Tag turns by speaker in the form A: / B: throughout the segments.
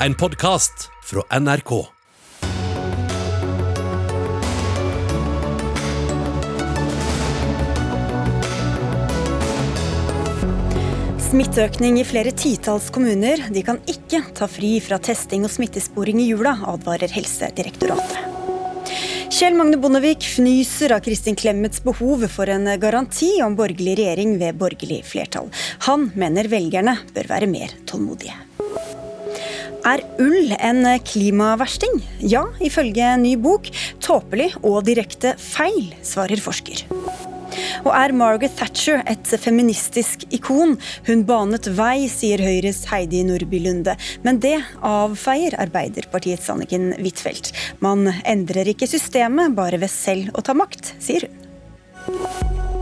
A: En podkast fra NRK.
B: Smitteøkning i flere titalls kommuner. De kan ikke ta fri fra testing og smittesporing i jula, advarer Helsedirektoratet. Kjell Magne Bondevik fnyser av Kristin Clemets behov for en garanti om borgerlig regjering ved borgerlig flertall. Han mener velgerne bør være mer tålmodige. Er ull en klimaversting? Ja, ifølge ny bok. Tåpelig og direkte feil, svarer forsker. Og er Margaret Thatcher et feministisk ikon? Hun banet vei, sier Høyres Heidi Nordby Lunde. Men det avfeier Arbeiderpartiets Anniken Huitfeldt. Man endrer ikke systemet, bare ved selv å ta makt, sier hun.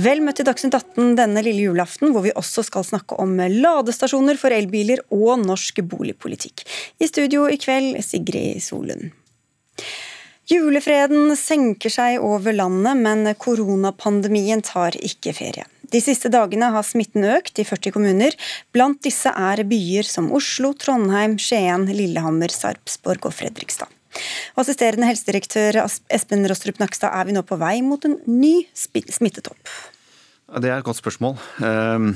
B: Vel møtt til Dagsnytt 18 denne lille julaften, hvor vi også skal snakke om ladestasjoner for elbiler og norsk boligpolitikk. I studio i kveld, Sigrid Solund. Julefreden senker seg over landet, men koronapandemien tar ikke ferie. De siste dagene har smitten økt i 40 kommuner. Blant disse er byer som Oslo, Trondheim, Skien, Lillehammer, Sarpsborg og Fredrikstad. Assisterende helsedirektør Espen Rostrup Nakstad, er vi nå på vei mot en ny smittetopp?
C: Det er et godt spørsmål. Ehm,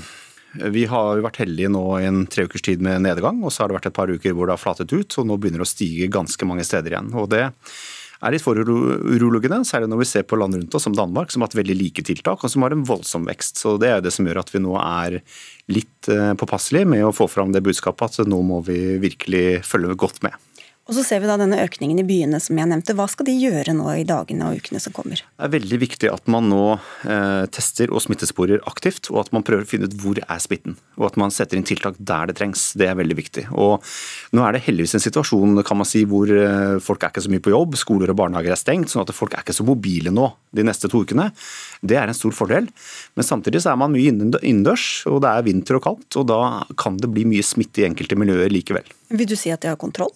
C: vi har vært heldige nå i en tre ukers tid med nedgang, og så har det vært et par uker hvor det har flatet ut, og nå begynner det å stige ganske mange steder igjen. Og det er litt foruroligende, særlig når vi ser på land rundt oss som Danmark, som har hatt veldig like tiltak, og som har en voldsom vekst. Så Det er det som gjør at vi nå er litt eh, påpasselige med å få fram det budskapet at nå må vi virkelig følge godt med.
B: Og så ser vi da denne økningen i byene som jeg nevnte. Hva skal de gjøre nå i dagene og ukene som kommer?
C: Det er veldig viktig at man nå eh, tester og smittesporer aktivt, og at man prøver å finne ut hvor er smitten. Og at man setter inn tiltak der det trengs. Det er veldig viktig. Og nå er det heldigvis en situasjon kan man si, hvor eh, folk er ikke så mye på jobb, skoler og barnehager er stengt, sånn at folk er ikke så mobile nå de neste to ukene. Det er en stor fordel. Men samtidig så er man mye innendørs, og det er vinter og kaldt, og da kan det bli mye smitte i enkelte miljøer likevel.
B: Vil du si at de har kontroll?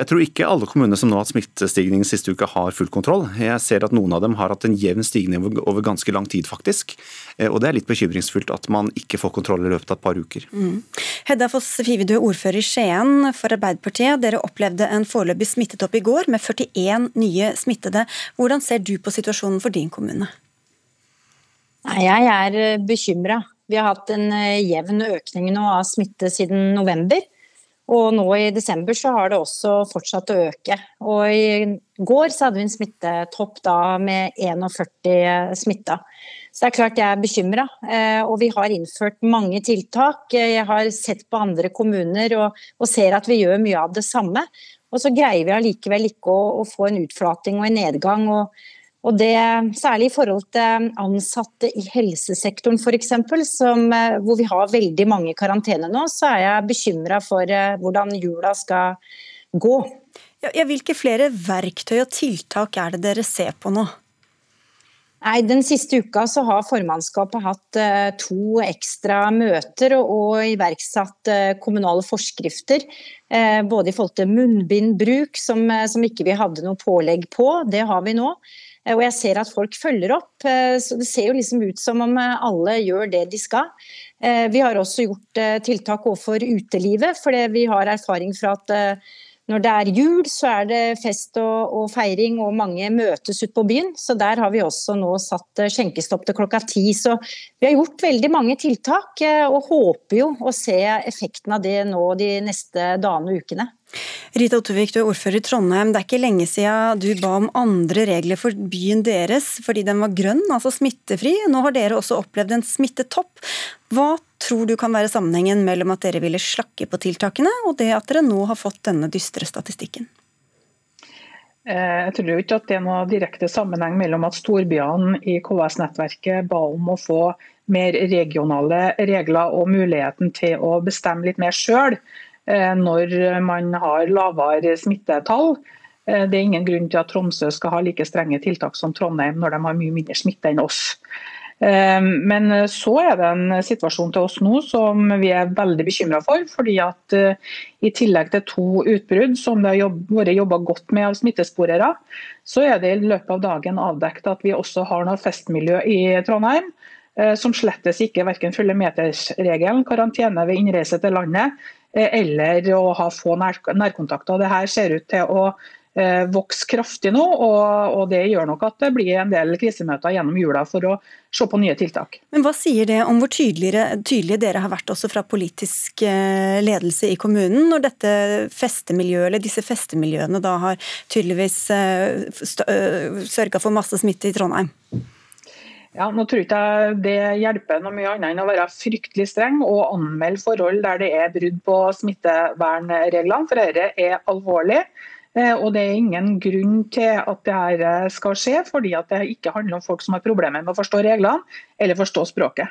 C: Jeg tror ikke alle kommuner som nå har hatt smittestigning siste uke har full kontroll. Jeg ser at noen av dem har hatt en jevn stigning over ganske lang tid, faktisk. Eh, og det er litt bekymringsfullt at man ikke får kontroll i løpet av et par uker. Mm.
B: Hedda Foss Five, du er ordfører i Skien for Arbeiderpartiet. Dere opplevde en foreløpig smittetopp i går med 41 nye smittede. Hvordan ser du på situasjonen for din kommune?
D: Jeg er eh, bekymra. Vi har hatt en eh, jevn økning nå av smitte siden november. Og nå i desember så har det også fortsatt å øke. Og i går så hadde vi en smittetopp da med 41 smitta. Så det er klart jeg er bekymra. Eh, og vi har innført mange tiltak. Jeg har sett på andre kommuner og, og ser at vi gjør mye av det samme. Og så greier vi allikevel ikke å, å få en utflating og en nedgang. og og det, Særlig i forhold til ansatte i helsesektoren f.eks., eh, hvor vi har veldig mange i karantene nå, så er jeg bekymra for eh, hvordan jula skal gå.
B: Ja, hvilke flere verktøy og tiltak er det dere ser på nå?
D: Nei, Den siste uka så har formannskapet hatt uh, to ekstra møter og, iverksatt kommunale forskrifter. Både i forhold til munnbindbruk, som, som ikke vi hadde noe pålegg på, det har vi nå. Eh, og jeg ser at folk følger opp. Eh, så det ser jo liksom ut som om eh, alle gjør det de skal. Vi har også gjort tiltak overfor utelivet, for vi har erfaring fra at når det er jul, så er det fest og, og, feiring, og mange møtes ute på byen. Så der har vi også nå satt skjenkestopp til klokka ti. Så vi har gjort veldig mange tiltak, og håper jo å se effekten av det nå de neste dagene og ukene.
B: Rita Ottervik, du er ordfører i Trondheim. Det er ikke lenge siden du ba om andre regler for byen deres fordi den var grønn, altså smittefri. Nå har dere også opplevd en smittetopp. Hva tror du kan være sammenhengen mellom at dere ville slakke på tiltakene, og det at dere nå har fått denne dystre statistikken?
E: Eh, jeg tror ikke at det er noe direkte sammenheng mellom at storbyene i KS-nettverket ba om å få mer regionale regler og muligheten til å bestemme litt mer sjøl. Eh, når man har lavere smittetall. Eh, det er ingen grunn til at Tromsø skal ha like strenge tiltak som Trondheim når de har mye mindre smitte enn oss. Eh, men så er det en situasjon til oss nå som vi er veldig bekymra for. fordi at I tillegg til to utbrudd som det har vært jobba godt med av smittesporere, så er det i løpet av dagen avdekket at vi også har noe festmiljø i Trondheim som slettes ikke verken følger metersregelen, karantene ved innreise til landet eller å ha få nærkontakter. Det her ser ut til å Eh, vokse kraftig nå, og, det gjør nok at det blir en del krisemøter gjennom jula for å se på nye tiltak.
B: Men Hva sier det om hvor tydelige dere har vært også fra politisk eh, ledelse i kommunen, når dette festemiljøet, eller disse festemiljøene da har tydeligvis eh, sørga for masse smitte i Trondheim?
E: Ja, nå tror ikke jeg det hjelper noe mye annet enn å være fryktelig streng og anmelde forhold der det er brudd på smittevernreglene, for dette er alvorlig. Eh, og Det er ingen grunn til at dette eh, skal skje, fordi det ikke handler om folk som har problemer med å forstå reglene eller forstå språket.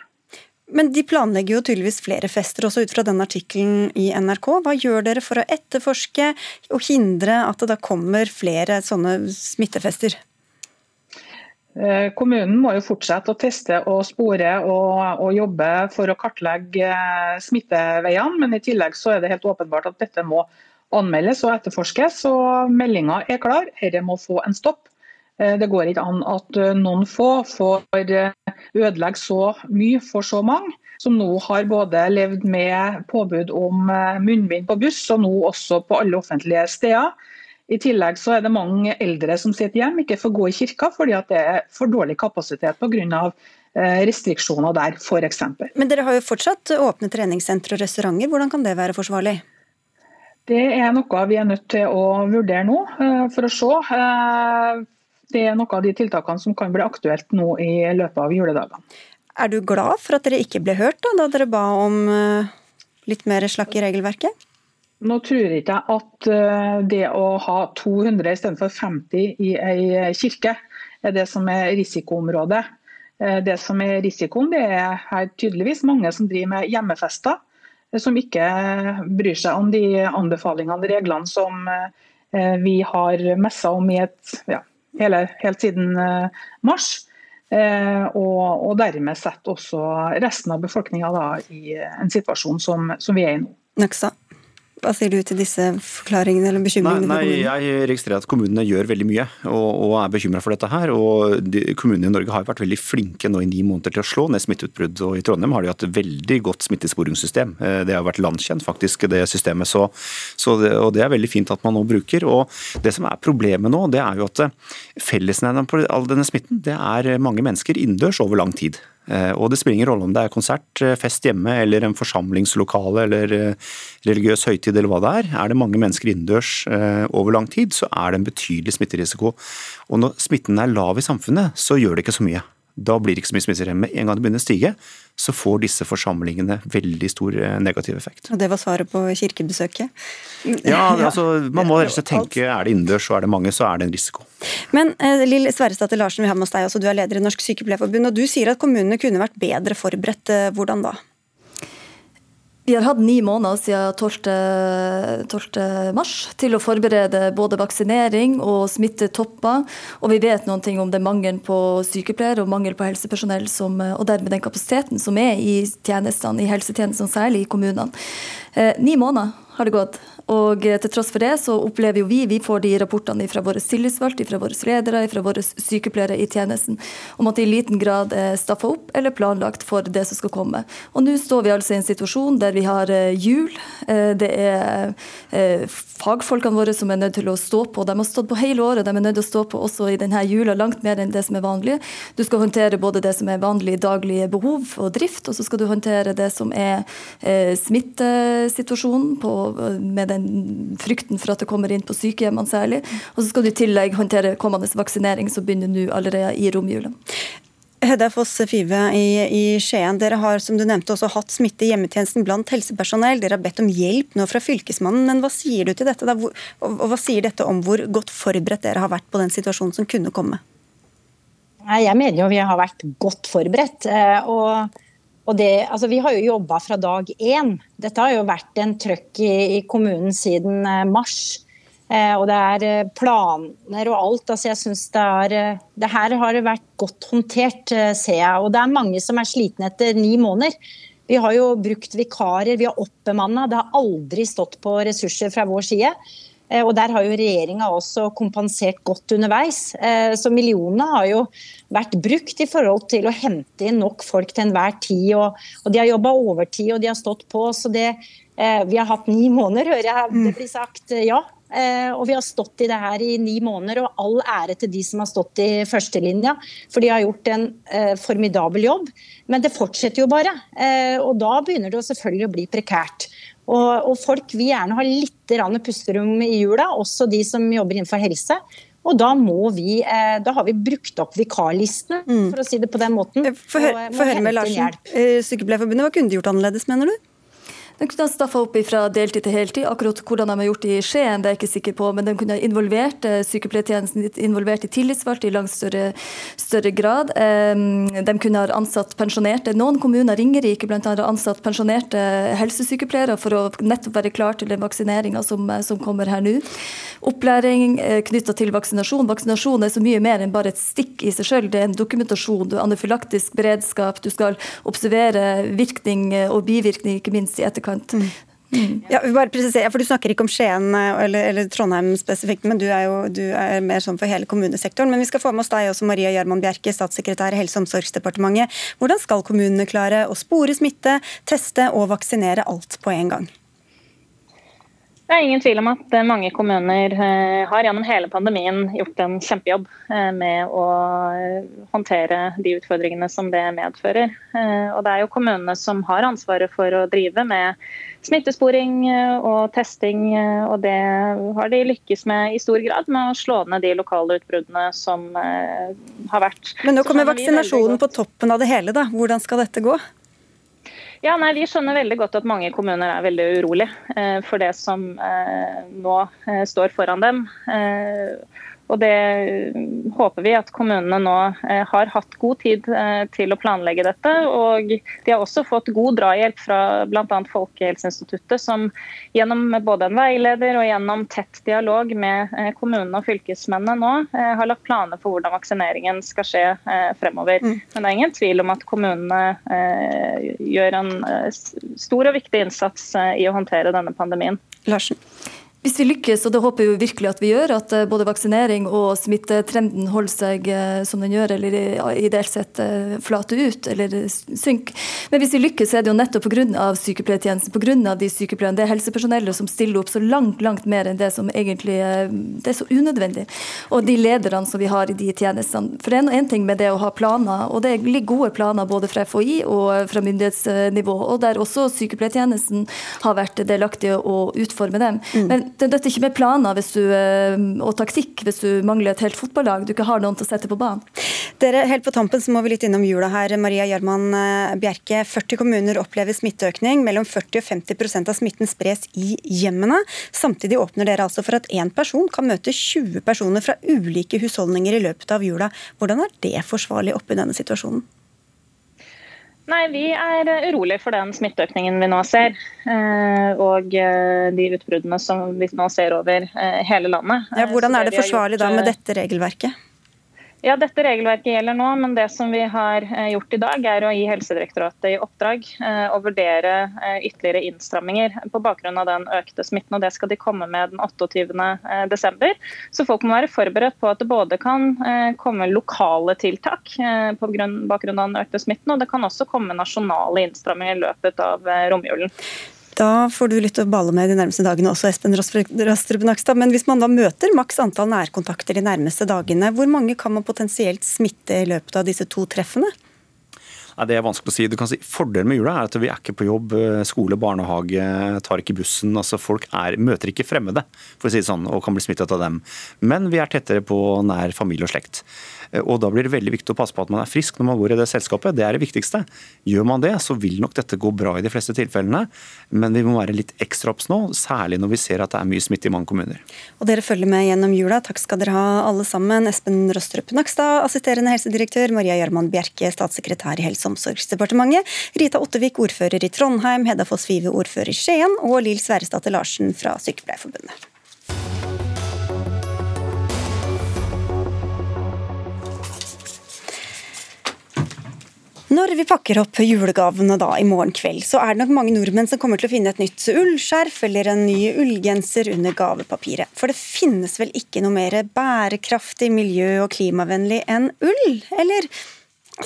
B: Men de planlegger jo tydeligvis flere fester, også ut fra denne artikkelen i NRK. Hva gjør dere for å etterforske og hindre at det da kommer flere sånne smittefester?
E: Eh, kommunen må jo fortsette å teste og spore og, og, jobbe for å kartlegge smitteveiene, men i tillegg så er det helt åpenbart at dette må anmeldes og etterforskes. og Meldinga er klar, dette må få en stopp. Eh, det går ikke an at eh, noen få får eh, ødelegge så mye for så mange, som nå har både levd med påbud om munnbind på buss, og nå også på alle offentlige steder. I tillegg så er det mange eldre som sitter hjemme, ikke får gå i kirka fordi det er for dårlig kapasitet pga. restriksjoner der, f.eks.
B: Men dere har jo fortsatt åpne treningssentre og restauranter, hvordan kan det være forsvarlig?
E: Det er noe vi er nødt til å vurdere nå, eh, for å se. Eh, det er noe av de tiltakene som kan bli aktuelt nå i løpet av juledagene.
B: Er du glad for at dere ikke ble hørt da, da dere ba om eh, litt mer slakk i regelverket?
E: Nå tror jeg ikke at det å ha 200 istedenfor 50 i ei kirke er det som er risikoområdet. Det som er risikoen, det er her tydeligvis mange som driver med hjemmefester som ikke bryr seg om de anbefalingene og reglene som eh, vi har messa om et, ja, hele, helt siden eh, mars. Eh, og, og, dermed setter også resten av befolkninga i en situasjon som, som vi er i nå.
B: Naksa. Hva sier du til disse forklaringene eller bekymringene?
C: Nei, nei Jeg registrerer at kommunene gjør veldig mye og, og er bekymra for dette. her. og de, Kommunene i Norge har vært veldig flinke nå i ni måneder til å slå ned smitteutbrudd. og I Trondheim har de hatt et veldig godt smittesporingssystem. Eh, det har vært landkjent, faktisk, det systemet. Så, så det, og det er veldig fint at man nå bruker. og Det som er problemet nå, det er jo at fellesnevneren på all denne smitten, det er mange mennesker innendørs over lang tid. Eh, og det spiller ingen rolle om det er konsert, eh, fest hjemme eller en forsamlingslokale eller eh, religiøs høytid eller hva det er. Er det mange mennesker innendørs over lang tid, så er det en betydelig smitterisiko. Og når smitten er lav i samfunnet, så gjør det ikke så mye. Da blir det ikke så mye smitter hjemme. En gang det begynner å stige, så får disse forsamlingene veldig stor eh, negativ effekt.
B: Og Det var svaret på kirkebesøket?
C: Ja, altså, man må rett og slett tenke er det innendørs og er det mange, så er det en risiko.
B: Men eh, Lill Sverresdatter Larsen, vi har med oss deg også, du er leder i Norsk Sykepleierforbund, og du sier at kommunene kunne vært bedre forberedt. Eh, hvordan da?
F: Vi har hatt ni måneder siden 12. 12. mars til å forberede både vaksinering og smittetopper. Og vi vet noe om det mangel på sykepleiere og mangel på helsepersonell, som, og dermed den kapasiteten som er i tjenestene, i helsetjenestene, særlig i kommunene. Eh, ni måneder har det gått. Og eh, til tross for det så opplever jo vi, vi får de rapportene fra våre tillitsvalgte, fra våre ledere, fra våre sykepleiere i tjenesten, om at det i liten grad er staffa opp eller planlagt for det som skal komme. Og nå står vi altså i en situasjon der vi har eh, jul. Eh, det er fagfolkene våre som er nødt til å stå på. De har stått på hele året, de er nødt til å stå på også i denne jula langt mer enn det som er vanlig. Du skal håndtere både det som er vanlige daglige behov og drift, og så skal du håndtere det som er smittesituasjonen på, med den frykten for at det kommer inn på sykehjemmene særlig. Og så skal du i tillegg håndtere kommende vaksinering, som begynner nå allerede i romjula.
B: Hedda Foss Five i, i, Skien, dere har som du nevnte også hatt smitte i hjemmetjenesten blant helsepersonell. Dere har bedt om hjelp nå fra Fylkesmannen, men hva sier du til dette? Da? Hvor, og hva sier dette om hvor godt forberedt dere har vært på den situasjonen som kunne komme?
D: Jeg mener jo vi har vært godt forberedt. Eh, og det, altså vi har jo jobba fra dag én. Dette har jo vært en trøkk i, i kommunen siden eh, mars. Eh, og det er eh, planer og alt. altså jeg synes det, er, det her har vært godt håndtert, ser jeg. Og det er mange som er slitne etter ni måneder. Vi har jo brukt vikarer, vi har oppbemanna. Det har aldri stått på ressurser fra vår side. Eh, og Der har jo regjeringa også kompensert godt underveis. Eh, så millionene har jo vært brukt i forhold til å hente inn nok folk til enhver tid. Og, og de har jobba overtid og de har stått på. så det, eh, Vi har hatt ni måneder, hører jeg det blir sagt. Ja, og vi har stått i det her i ni måneder, og all ære til de som har stått i førstelinja. For de har gjort en formidabel jobb. Men det fortsetter jo bare. Og da begynner det selvfølgelig å bli prekært. Og, og folk vil gjerne ha litt pusterom i jula, også de som jobber innenfor helse. Og da må vi, eh, da har vi brukt opp vikarlistene, mm. for å si det på den måten.
B: Få høre med Larsen. Eh, Sykepleierforbundet, hva kunne de gjort annerledes, mener du?
F: Den kunne ha staffa opp fra deltid til heltid. Akkurat hvordan de har gjort det i Skien, det er jeg ikke sikker på, men den kunne ha involvert eh, sykepleiertjenesten involvert i tillitsvalgte i langt større, større, grad. De kunne ha ansatt pensjonerte. Noen kommuner, Ringerike bl.a., har ansatt pensjonerte helsesykepleiere for å nettopp være klar til den vaksineringa som, som, kommer her nå. Opplæring eh, knytta til vaksinasjon. Vaksinasjon er så mye mer enn bare et stikk i seg sjøl. Det er en dokumentasjon, du har anafylaktisk beredskap, du skal observere virkning og bivirkning, ikke minst i etterkant forkant. Mm.
B: Mm. Ja, bare presisere, for Du snakker ikke om Skien eh, eller, eller Trondheim spesifikt, men du er jo du er mer sånn for hele kommunesektoren. Men vi skal få med oss deg også, Maria Gjerman Bjerke, statssekretær i Helse- og omsorgsdepartementet. Hvordan skal kommunene klare å spore smitte, teste og vaksinere alt på en gang?
G: Det er ingen tvil om at eh, mange kommuner eh, har gjennom hele pandemien gjort en kjempejobb eh, med å håndtere de utfordringene som det medfører. Og det er jo kommunene som har ansvaret for å drive med smittesporing og testing, og det har de lykkes med i stor grad med å slå ned de lokale utbruddene som har vært.
B: Men nå kommer vaksinasjonen på toppen av det hele, da. Hvordan skal dette gå?
G: Ja, nei, Vi skjønner veldig godt at mange kommuner er veldig urolig eh, for det som eh, nå eh, står foran dem. Og Det håper vi at kommunene nå eh, har hatt god tid eh, til å planlegge dette. Og de har også fått god drahjelp fra bl.a. Folkehelseinstituttet, som gjennom både en veileder og gjennom tett dialog med eh, kommunene og fylkesmennene nå har lagt planer for hvordan vaksineringen skal skje fremover. Mm. Men det er ingen tvil om at kommunene gjør en stor og viktig innsats i å håndtere denne pandemien.
B: Larsen.
F: Hvis vi lykkes, og det håper vi virkelig at vi gjør, at eh, både vaksinering og smittetrenden holder seg eh, som den gjør, eller ideelt sett eh, flater ut eller synker. Men hvis vi lykkes, så er det jo nettopp pga. sykepleiertjenesten, pga. de sykepleierne, det er helsepersonellet som stiller opp så langt, langt mer enn det som egentlig det er så unødvendig. Og de lederne som vi har i de tjenestene. For det er én ting med det å ha planer, og det ligger gode planer både fra FHI og fra myndighetsnivå, og der også sykepleiertjenesten har vært delaktig å utforme dem. Mm. Men det er ikke med planer du, eh, og taktikk hvis du mangler et helt fotballag, du ikke har noen til å sette på banen.
B: Dere, Helt på tampen så må vi litt innom jula her. Maria Gjerman eh, Bjerke, 40 kommuner opplever smitteøkning. Mellom 40 og 50% av smitten spres i hjemmene. Samtidig åpner dere altså for at én person kan møte 20 personer fra ulike husholdninger i løpet av jula. Hvordan er det forsvarlig oppi denne situasjonen?
G: Nei, Vi er urolige for den smitteøkningen vi nå ser. Eh, og eh, de utbruddene som vi nå ser over eh, hele landet.
B: Ja, hvordan er det forsvarlig da med dette regelverket?
G: Ja, Dette regelverket gjelder nå, men det som vi har eh, gjort i dag, er å gi Helsedirektoratet i oppdrag eh, å vurdere eh, ytterligere innstramminger på bakgrunn av den økte smitten. og Det skal de komme med den 28.12. Så folk må være forberedt på at det både kan komme lokale tiltak på bakgrunn av den økte smitten, og det kan også komme nasjonale innstramminger i løpet av romjulen.
B: Da får du litt å bale med de nærmeste dagene også, Espen Rastrup Nakstad. Men hvis man da møter maks antall nærkontakter de nærmeste dagene, hvor mange kan man potensielt smitte i løpet av disse to treffene?
C: Nei, Det er vanskelig å si. Du kan si Fordelen med jula er at vi er ikke på jobb. Eh, skole, barnehage, tar ikke bussen. altså Folk er, møter ikke fremmede for å si det sånn, og kan bli smittet av dem. Men vi er tettere på nær familie og slekt. Eh, og Da blir det veldig viktig å passe på at man er frisk når man bor i det selskapet. Det er det viktigste. Gjør man det, så vil nok dette gå bra i de fleste tilfellene. Men vi må være litt ekstra obs nå, særlig når vi ser at det er mye smitte i mange kommuner.
B: Og Dere følger med gjennom jula. Takk skal dere ha alle sammen. Espen Rostrup Nakstad, assisterende helsedirektør. Maria Gjerman Bjerke, statssekretær i Helse- og omsorgsdepartementet. Rita Ottevik, ordfører i Trondheim. Hedda Foss Vive, ordfører i Skien. Og Lill Sverresdatter Larsen fra Sykepleierforbundet. Når vi pakker opp julegavene da i morgen kveld, så er det nok mange nordmenn som kommer til å finne et nytt ullskjerf eller en ny ullgenser under gavepapiret. For det finnes vel ikke noe mer bærekraftig, miljø- og klimavennlig enn ull, eller?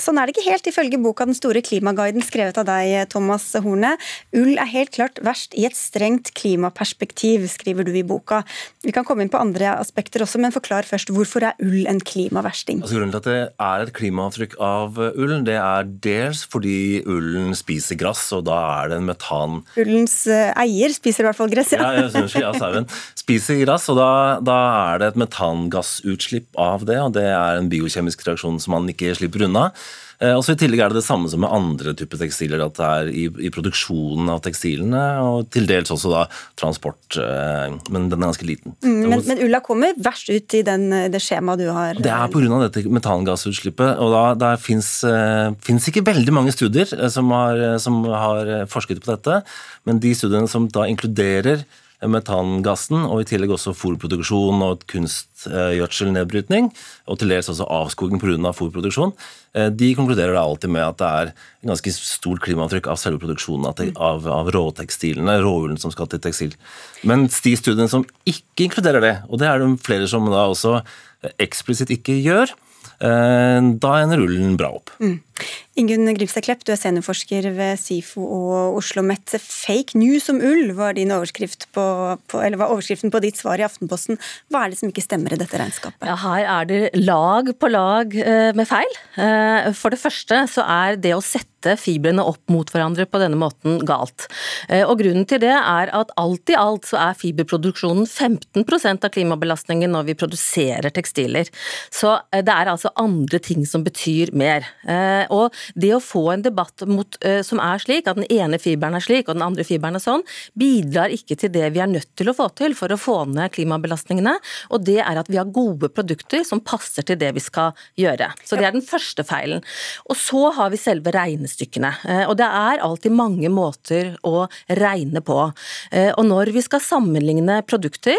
B: Sånn er det ikke helt, ifølge boka Den store klimaguiden skrevet av deg, Thomas Horne. Ull er helt klart verst i et strengt klimaperspektiv, skriver du i boka. Vi kan komme inn på andre aspekter også, men forklar først hvorfor er ull en klimaversting?
H: Altså, grunnen til at det er et klimaavtrykk av ull, det er dels fordi ullen spiser gress, og da er det en metan...
B: Ullens eh, eier spiser i hvert fall gress,
H: ja. ja, jeg ja sauen spiser gress, og da, da er det et metangassutslipp av det, og det er en biokjemisk reaksjon som man ikke slipper unna. Eh, også I tillegg er det det samme som med andre typer tekstiler, at det er i, i, produksjonen av tekstilene, og til dels også da transport, eh, men den er ganske liten.
B: Mm, men, men, ulla kommer verst ut i den, det skjemaet du har?
H: Det er pga. dette metangassutslippet. og da, Der fins eh, ikke veldig mange studier som har, som har forsket på dette, men de studiene som da inkluderer metangassen, og i tillegg også fôrproduksjon og kunstgjødselnedbrytning, og til dels også avskoging pga. fôrproduksjon, eh, de konkluderer da alltid med at det er en ganske stort klimaavtrykk av selve produksjonen av, av råtekstilene, råullen som skal til tekstil. Mens de studiene som ikke inkluderer det, og det er det flere som da også eksplisitt ikke gjør, eh, da ender ullen bra opp. Mm.
B: Ingunn Grimstad-Klepp, du er seniorforsker ved SIFO og Oslo OsloMet. Fake news om ull var, overskrift på, på, var, overskriften på ditt svar i Aftenposten. Hva er det som ikke stemmer i dette regnskapet?
I: Ja, her er det lag på lag eh, med feil. Eh, for det første så er det å sette fibrene opp mot hverandre på denne måten galt. Eh, og Grunnen til det er at alt i alt så er fiberproduksjonen 15% av klimabelastningen når vi produserer tekstiler. Så det er altså andre ting som betyr mer. Og det å få en debatt mot, uh, som er slik, at den ene fiberen er slik og den andre fiberen er sånn, bidrar ikke til det vi er nødt til å få til for å få ned klimabelastningene. Og det er at vi har gode produkter som passer til det vi skal gjøre. Så det er den første feilen. Og så har vi selve regnestykkene. Uh, og det er alltid mange måter å regne på. Og når vi skal sammenligne produkter,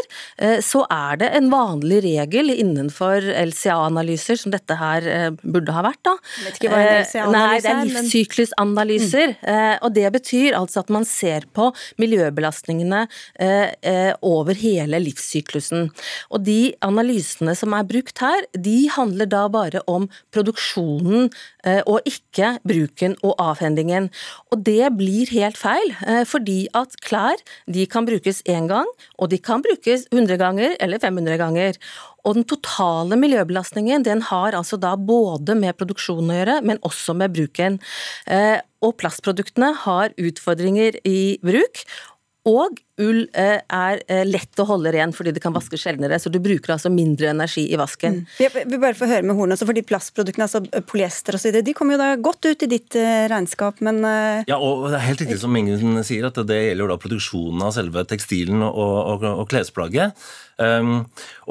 I: så er det en vanlig regel innenfor LCA-analyser, som dette her burde ha vært, da.
B: vet ikke hva en
I: Nei, det er livssyklusanalyser. Mm. Og det betyr altså at man ser på miljøbelastningene eh, eh, over hele livssyklusen. Og de analysene som er brukt her, de handler da bare om produksjonen og ikke bruken og avhendingen. Og det blir helt feil, fordi at klær de kan brukes én gang, og de kan brukes 100 ganger eller 500 ganger. Og den totale miljøbelastningen den har altså da både med produksjonen å gjøre, men også med bruken. Eh, og plastproduktene har utfordringer i bruk. Og ull eh, er eh, lett å holde ren fordi det kan vaskes sjeldnere, så du bruker altså mindre energi i vasken. Mm.
B: Jeg vil bare få høre med hornet, fordi Plastproduktene, altså polyester osv., de kommer jo da godt ut i ditt regnskap, men
H: Ja, og det er helt riktig som Ingunn sier, at det gjelder da produksjonen av selve tekstilen og, og, og klesplagget. Um,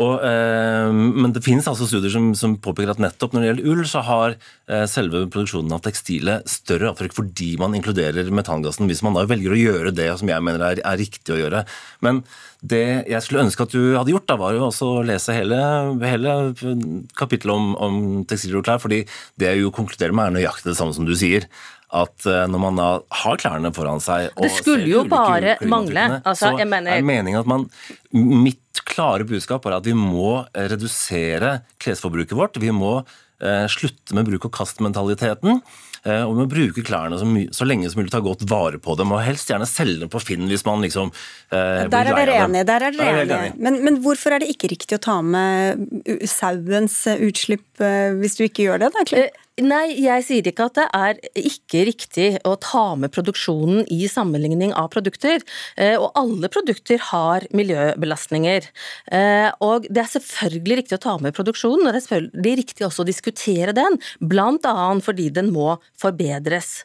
H: og, um, men det finnes altså studier som, som, påpeker at nettopp når det gjelder ull, så har uh, selve produksjonen av tekstilet større avtrykk fordi man inkluderer metangassen, hvis man da velger å gjøre det som jeg mener er, er riktig å gjøre. Men det jeg skulle ønske at du hadde gjort, da, var jo også å lese hele, hele kapittelet om, om tekstiler og klær, fordi det jeg jo konkluderer med, er nøyaktig det samme som du sier at eh, når man da har klærne foran seg
I: Det skulle jo bare mangle. Altså,
H: så mener... er meningen at man Mitt klare budskap er at vi må redusere klesforbruket vårt. Vi må eh, slutte med bruk og. Eh, og vi må bruke klærne så, så, lenge som mulig, ta godt vare på dem. Og helst gjerne selge dem på Finn hvis man liksom
B: eh, Der er dere enige. Der er dere enige. Men, men, hvorfor er det ikke riktig å ta med sauens utslipp eh, hvis du ikke gjør det? da? Egentlig?
I: Nei, jeg sier ikke at det er ikke riktig å ta med produksjonen i sammenligning av produkter. Eh, og alle produkter har miljøbelastninger. Eh, og det er selvfølgelig riktig å ta med produksjonen, og det er selvfølgelig riktig også å diskutere den, bl.a. fordi den må forbedres.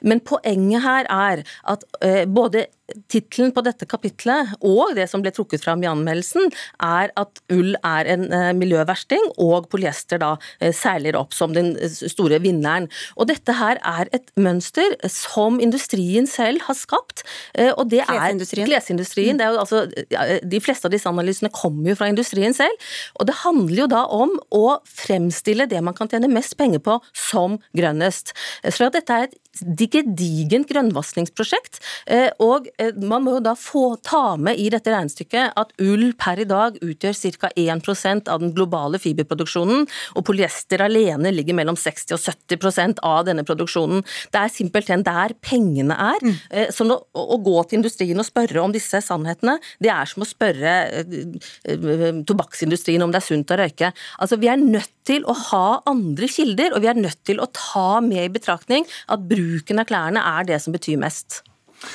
I: Men poenget her er at eh, både tittelen på dette kapitlet, og det som ble trukket fram i anmeldelsen, er at ull er en uh, miljøversting, og polyester da uh, seiler opp som den store vinneren. Og dette her er et mønster som industrien selv har skapt. Og det
B: klesindustrien.
I: er klesindustrien. Det er jo altså, de fleste av disse analysene kommer jo fra industrien selv. Og det handler jo da om å fremstille det man kan tjene mest penger på, som grønnest. Så dette er et digent grønnvaskingsprosjekt. Og man må jo da få ta med i dette regnestykket at ull per i dag utgjør ca. 1% av den globale fiberproduksjonen, og polyester alene ligger mellom 60 og 70% av denne produksjonen. Det er simpelthen der pengene er. Mm. Så å, å, gå til industrien og spørre om disse sannhetene, det er som å spørre tobakksindustrien om det er sunt å røyke. Altså, Vi er nødt til å ha andre kilder, og vi er nødt til å ta med i betraktning at bruken av klærne er det som betyr mest.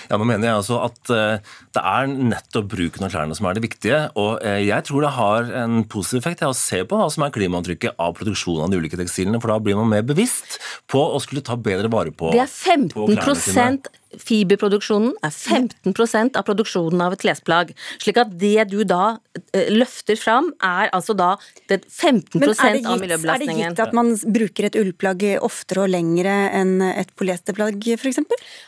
H: Ja, nå mener jeg altså at uh, Det er nettopp bruken av klærne som er det viktige. og uh, Jeg tror det har en positiv effekt å se på hva som er klimaavtrykket av produksjonen av de ulike tekstilene. For da blir man mer bevisst på å skulle ta bedre vare på
I: Det er 15 Fiberproduksjonen er 15% av produksjonen av et klesplagg. Slik at det du da eh, løfter fram, er altså da 15 gitt, av miljøbelastningen.
B: Er det gitt at man bruker et ullplagg oftere og lengre enn et polyesterplagg f.eks.?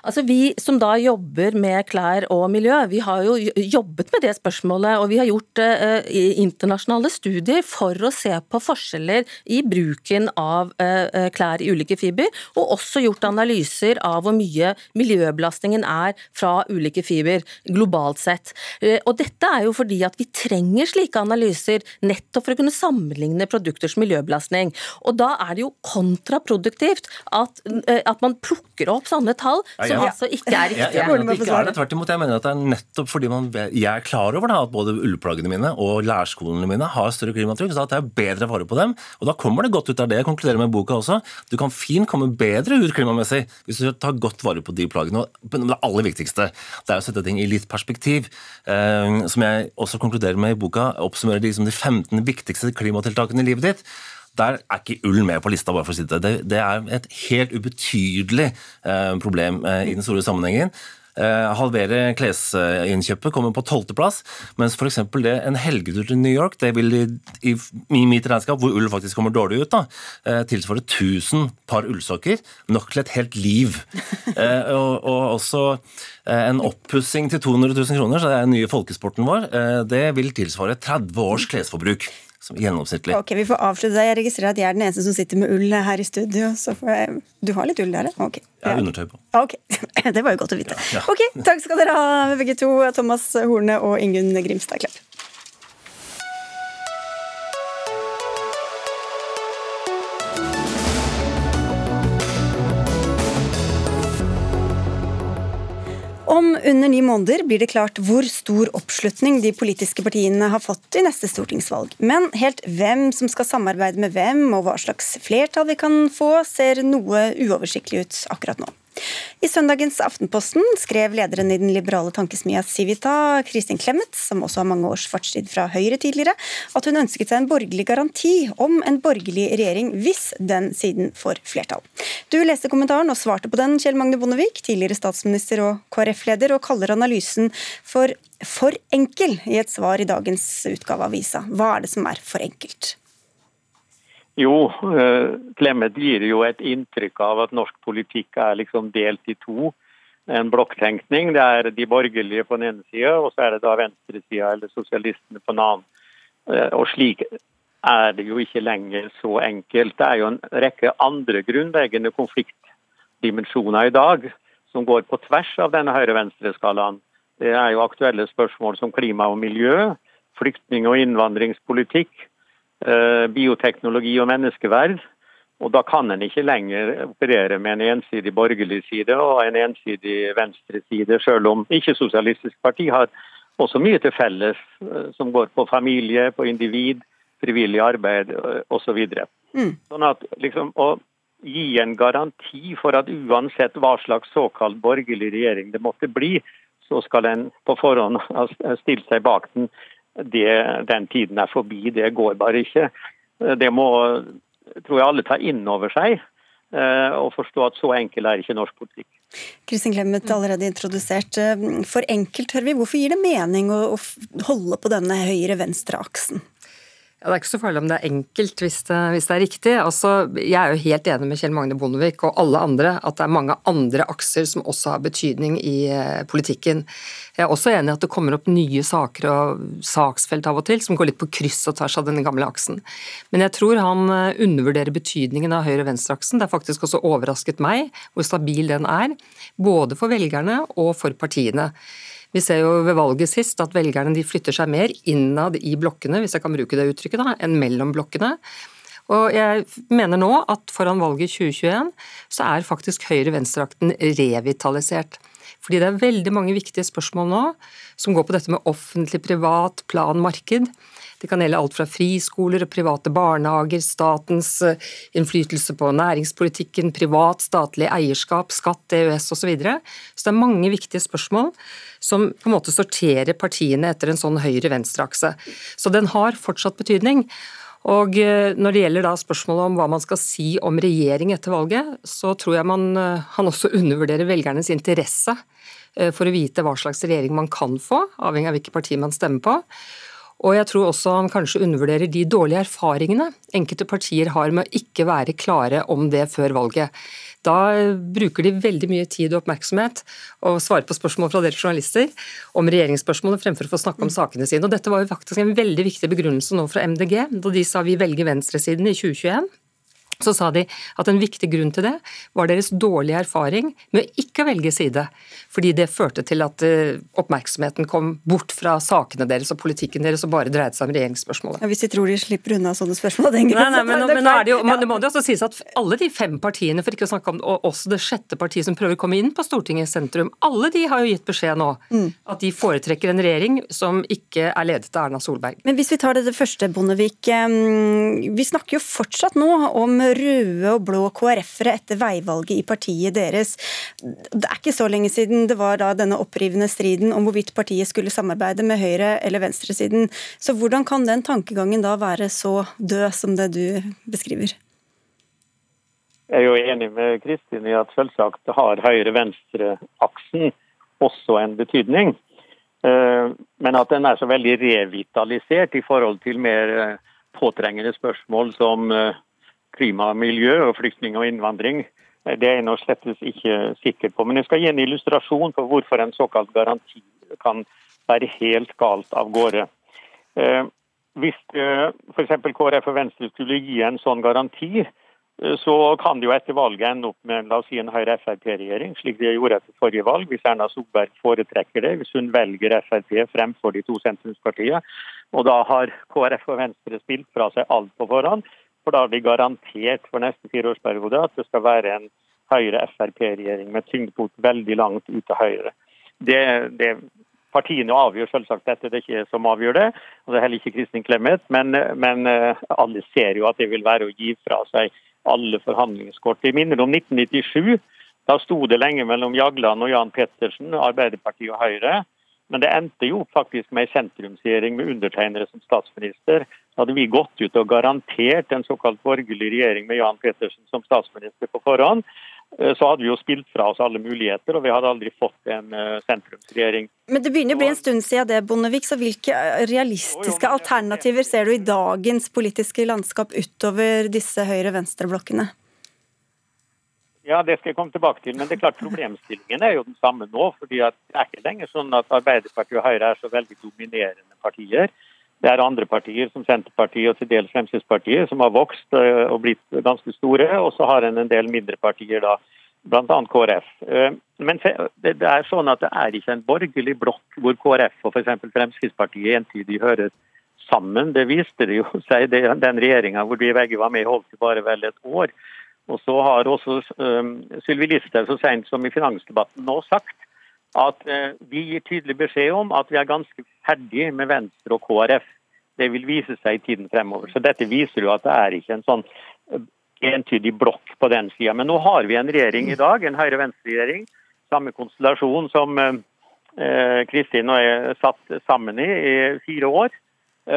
I: Altså vi som da jobber med klær og miljø, vi har jo jobbet med det spørsmålet. Og vi har gjort uh, internasjonale studier for å se på forskjeller i bruken av uh, klær i ulike fiber, og også gjort analyser av hvor mye miljø miljøbelastningen er fra ulike fiber globalt sett. Eh, og dette er jo fordi at vi trenger slike analyser nettopp for å kunne sammenligne produkters miljøbelastning. Og da er det jo kontraproduktivt at, eh, at man plukker opp sånne tall som ja, ja. altså ikke er riktige.
H: Jeg, jeg, mener ikke er det tvert imot. Jeg mener at det er nettopp fordi man, jeg er klar over da, at både ullplaggene mine og lærskoene mine har større klimatrykk, så at jeg er bedre vare på dem. Og da kommer det godt ut av det. Jeg konkluderer med boka også. Du kan fint komme bedre ut klimamessig hvis du tar godt vare på de plaggene det aller viktigste det er å sette ting i litt perspektiv. Eh, som jeg også konkluderer med i boka, oppsummerer de de 15 viktigste klimatiltakene i livet ditt. Der er ikke ull med på lista, bare for å si det. Det, det er et helt ubetydelig eh, problem eh, i den store sammenhengen. Eh, halvere klesinnkjøpet kommer på tolvteplass, mens f.eks. det en helgetur til New York, det vil i, i, i mitt regnskap, hvor ull faktisk kommer dårlig ut, da, eh, tilsvare 1000 par ullsokker. Nok til et helt liv. Eh, og, og også en oppussing til 200 000 kroner, så det er den nye folkesporten vår, det vil tilsvare 30 års klesforbruk som gjennomsnittlig.
B: Ok, Vi får avslutte deg. Jeg registrerer at jeg er den eneste som sitter med ull her i studio. så får jeg... Du har litt ull der,
H: ja?
B: Okay.
H: Jeg har undertøy på.
B: Ok, Det var jo godt å vite. Ja. Ok, Takk skal dere ha, begge to. Thomas Horne og Ingunn Grimstad Klepp. Under ni måneder blir det klart hvor stor oppslutning de politiske partiene har fått i neste stortingsvalg. Men helt hvem som skal samarbeide med hvem, og hva slags flertall vi kan få, ser noe uoversiktlig ut akkurat nå. I søndagens Aftenposten skrev lederen i den liberale tankesmia Civita, Kristin Clemet, som også har mange års fartstid fra Høyre tidligere, at hun ønsket seg en borgerlig garanti om en borgerlig regjering hvis den siden får flertall. Du leste kommentaren og svarte på den, Kjell Magne Bondevik, tidligere statsminister og KrF-leder, og kaller analysen for for enkel i et svar i dagens utgave av avisa. Hva er det som er for enkelt?
J: Jo, Clemet eh, gir jo et inntrykk av at norsk politikk er liksom delt i to. En blokktenkning. Det er de borgerlige på den ene sida, og så er det da venstresida eller sosialistene på den annen. Eh, og slik er det jo ikke lenger så enkelt. Det er jo en rekke andre grunnleggende konfliktdimensjoner i dag som går på tvers av denne høyre-venstre-skalaen. Det er jo aktuelle spørsmål som klima og miljø, flyktning- og innvandringspolitikk, bioteknologi og menneskeverd. Og Da kan en ikke lenger operere med en ensidig borgerlig side og en ensidig venstre side, selv om ikke-sosialistisk parti har også mye til felles, eh, som går på familie, på individ, frivillig arbeid osv. Så mm. Sånn at liksom, å gi en garanti for at uansett hva slags såkalt borgerlig regjering det måtte bli, så skal en på forhånd ha stilt seg bak den, det, den tiden er forbi. Det går bare ikke. Det må tror jeg alle ta inn over seg eh, og forstå at så enkel er ikke norsk politikk.
B: Kristin Clemet allerede introdusert. For enkelt, hører vi. Hvorfor gir det mening å holde på denne høyre-venstre-aksen?
K: Ja, Det er ikke så farlig om det er enkelt hvis det, hvis det er riktig. Altså, jeg er jo helt enig med Kjell Magne Bondevik og alle andre at det er mange andre akser som også har betydning i eh, politikken. Jeg er også enig i at det kommer opp nye saker og saksfelt av og til som går litt på kryss og tvers av denne gamle aksen. Men jeg tror han eh, undervurderer betydningen av høyre-venstre-aksen. Det har faktisk også overrasket meg hvor stabil den er, både for velgerne og for partiene. Vi ser jo ved valget sist at velgerne flytter seg mer innad i blokkene, hvis jeg kan bruke det uttrykket, da, enn mellom blokkene. Og jeg mener nå at foran valget i 2021 så er faktisk høyre-venstre-akten revitalisert. Fordi det er veldig mange viktige spørsmål nå som går på dette med offentlig, privat, plan, marked. Det kan gjelde alt fra friskoler og private barnehager, statens eh, innflytelse på næringspolitikken, privat, statlig eierskap, skatt, EØS osv. Så, videre. så det er mange viktige spørsmål som på en måte sorterer partiene etter en sånn høyre-venstre-akse. Så den har fortsatt betydning. Og eh, Når det gjelder da spørsmålet om hva man skal si om regjering etter valget, så tror jeg man, eh, han også undervurderer velgernes interesse for å vite hva slags regjering man kan få, avhengig av hvilket parti man stemmer på. Og jeg tror også han kanskje undervurderer de dårlige erfaringene enkelte partier har med å ikke være klare om det før valget. Da bruker de veldig mye tid og oppmerksomhet og svarer på spørsmål fra dere journalister om regjeringsspørsmålet fremfor å få snakke om sakene sine. Og Dette var jo faktisk en veldig viktig begrunnelse nå fra MDG, da de sa vi velger venstresiden i 2021 så sa de at en viktig grunn til det var deres dårlige erfaring med å ikke velge side. Fordi det førte til at eh, oppmerksomheten kom bort fra sakene deres og politikken deres og bare dreide seg om regjeringsspørsmålet.
B: Ja, hvis de tror de slipper unna sånne spørsmål av den grunn.
K: Nei, men, men, det, jo, men det må jo også sies at alle de fem partiene, for ikke å snakke om og også det sjette partiet som prøver å komme inn på Stortingets sentrum, alle de har jo gitt beskjed nå mm. at de foretrekker en regjering som ikke er ledet av Erna Solberg.
B: Men hvis vi tar det, det første, Bondevik. Vi snakker jo fortsatt nå om røde og blå KrF-ere etter veivalget i partiet deres. Det er ikke så lenge siden det var da denne opprivende striden om hvorvidt partiet skulle samarbeide med høyre- eller venstresiden. Så hvordan kan den tankegangen da være så død som det du beskriver?
J: Jeg er jo enig med Kristin i at selvsagt har høyre-venstre-aksen også en betydning. Eh, men at den er så veldig revitalisert i forhold til mer eh, påtrengende spørsmål som eh, klima og miljø og flyktning og innvandring. Det er jeg nå slett ikke sikker på. Men jeg skal gi en illustrasjon på hvorfor en såkalt garanti kan være helt galt av gårde. Eh, hvis eh, f.eks. KrF og Venstre skulle gi en sånn garanti, eh, så kan det jo etter valget ende opp med la oss si en Høyre-Frp-regjering, slik de gjorde etter forrige valg. Hvis Erna Solberg foretrekker det, hvis hun velger Frp fremfor de to sentrumspartiene. Og da har KrF og Venstre spilt fra seg alt på forhånd. For da har vi garantert for neste fireårsperiode at det skal være en Høyre-Frp-regjering med tyngdepunkt veldig langt ut til høyre. Det, det, partiene avgjør selvsagt dette, det er ikke som avgjør det. og Det er heller ikke Kristin Clemet, men, men eh, alle ser jo at det vil være å gi fra seg alle forhandlingskort. Vi minner om 1997. Da sto det lenge mellom Jagland og Jan Pettersen, Arbeiderpartiet og Høyre. Men det endte jo faktisk med en sentrumsregjering med undertegnere som statsminister. Hadde vi gått ut og garantert en såkalt borgerlig regjering med Jan Petersen som statsminister på forhånd, eh, så hadde vi jo spilt fra oss alle muligheter, og vi hadde aldri fått en eh, sentrumsregjering.
B: Men det begynner å bli en stund siden det, Bondevik, så hvilke eh, realistiske alternativer ser du i dagens politiske landskap utover disse høyre-venstre-blokkene?
J: Ja, Det skal jeg komme tilbake til. Men det er klart problemstillingen er jo den samme nå. fordi Det er ikke lenger sånn at Arbeiderpartiet og Høyre er så veldig dominerende partier. Det er andre partier som Senterpartiet og til dels Fremskrittspartiet som har vokst eh, og blitt ganske store. Og så har en en del mindre partier, da, bl.a. KrF. Eh, men det er sånn at det er ikke en borgerlig blokk hvor KrF og f.eks. Fremskrittspartiet entydig hører sammen. Det viste det jo seg den regjeringa hvor vi begge var med, holdt bare vel et år. Og så har også um, Sylvi Listhaug så sent som i finansdebatten nå sagt at uh, vi gir tydelig beskjed om at vi er ganske ferdig med Venstre og KrF. Det vil vise seg i tiden fremover. Så dette viser jo at det er ikke en sånn uh, entydig blokk på den sida. Men nå har vi en regjering i dag, en høyre-venstre-regjering. Samme konstellasjon som uh, Kristin og jeg satt sammen i i fire år.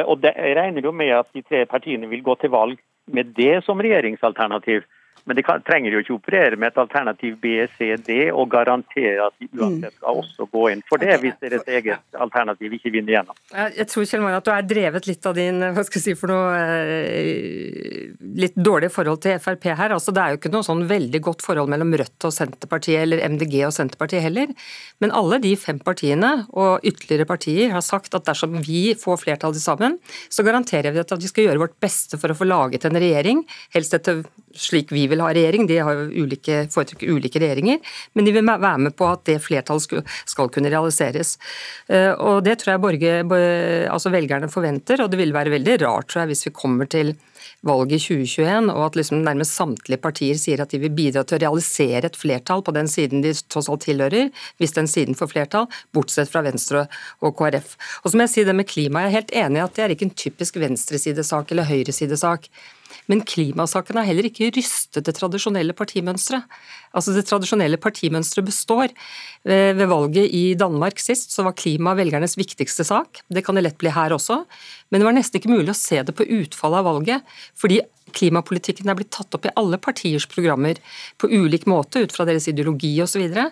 J: Og det, jeg regner jo med at de tre partiene vil gå til valg med det som regjeringsalternativ. Men de kan, trenger jo ikke operere med et alternativ B, C, D og garantere at de uansett skal også gå inn for det, hvis deres eget alternativ ikke vinner gjennom.
K: Jeg tror Kjell Magne, at du er drevet litt av din hva skal jeg si for noe, eh, litt dårlig forhold til Frp her. Altså, det er jo ikke noe sånn veldig godt forhold mellom Rødt og Senterpartiet eller MDG og Senterpartiet heller. Men alle de fem partiene og ytterligere partier har sagt at dersom vi får flertall sammen, så garanterer vi at vi skal gjøre vårt beste for å få laget en regjering, helst etter slik vi vil ha regjering. De har jo ulike, foretrekker ulike regjeringer, men de vil være med på at det flertallet skal kunne realiseres. Eh, og Det tror jeg borger, altså velgerne forventer, og det vil være veldig rart tror jeg, hvis vi kommer til valget i 2021, og at liksom nærmest samtlige partier sier at de vil bidra til å realisere et flertall på den siden de tross alt tilhører, hvis den siden får flertall, bortsett fra Venstre og KrF. Og så må jeg si det med klima, jeg er helt enig i at det er ikke en typisk venstresidesak eller høyresidesak. Men klimasaken har heller ikke rystet det tradisjonelle partimønsteret. Altså Det tradisjonelle partimønsteret består. Ved valget i Danmark sist så var klima velgernes viktigste sak. Det kan det lett bli her også. Men det var nesten ikke mulig å se det på utfallet av valget, fordi klimapolitikken er blitt tatt opp i alle partiers programmer på ulik måte ut fra deres ideologi osv. Så, videre.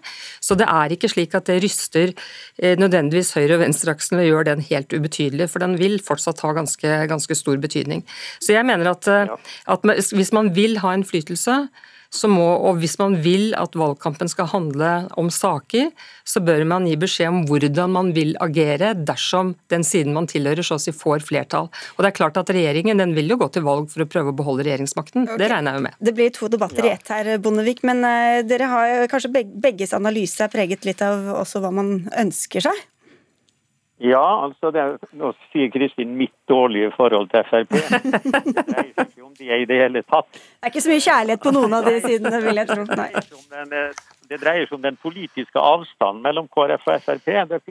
K: så det er ikke slik at det ryster eh, nødvendigvis høyre- og venstreaksen ved å gjøre den helt ubetydelig, for den vil fortsatt ha ganske, ganske stor betydning. Så jeg mener at, eh, at hvis man vil ha innflytelse, må, og Hvis man vil at valgkampen skal handle om saker, så bør man gi beskjed om hvordan man vil agere dersom den siden man tilhører så å si får flertall. Og det er klart at Regjeringen den vil jo gå til valg for å prøve å beholde regjeringsmakten. Okay. Det regner jeg jo med.
B: Det blir to debatter i ett her, Bondevik. Men uh, dere har kanskje begges analyse er preget litt av også hva man ønsker seg?
J: Ja, altså det, nå sier Kristin mitt dårlige forhold til Frp. Dreier seg ikke om det i det hele tatt.
B: Det er ikke så mye kjærlighet på noen av de sidene, vil jeg tro. Nei.
J: Det dreier seg om den politiske avstanden mellom KrF og Frp. Det.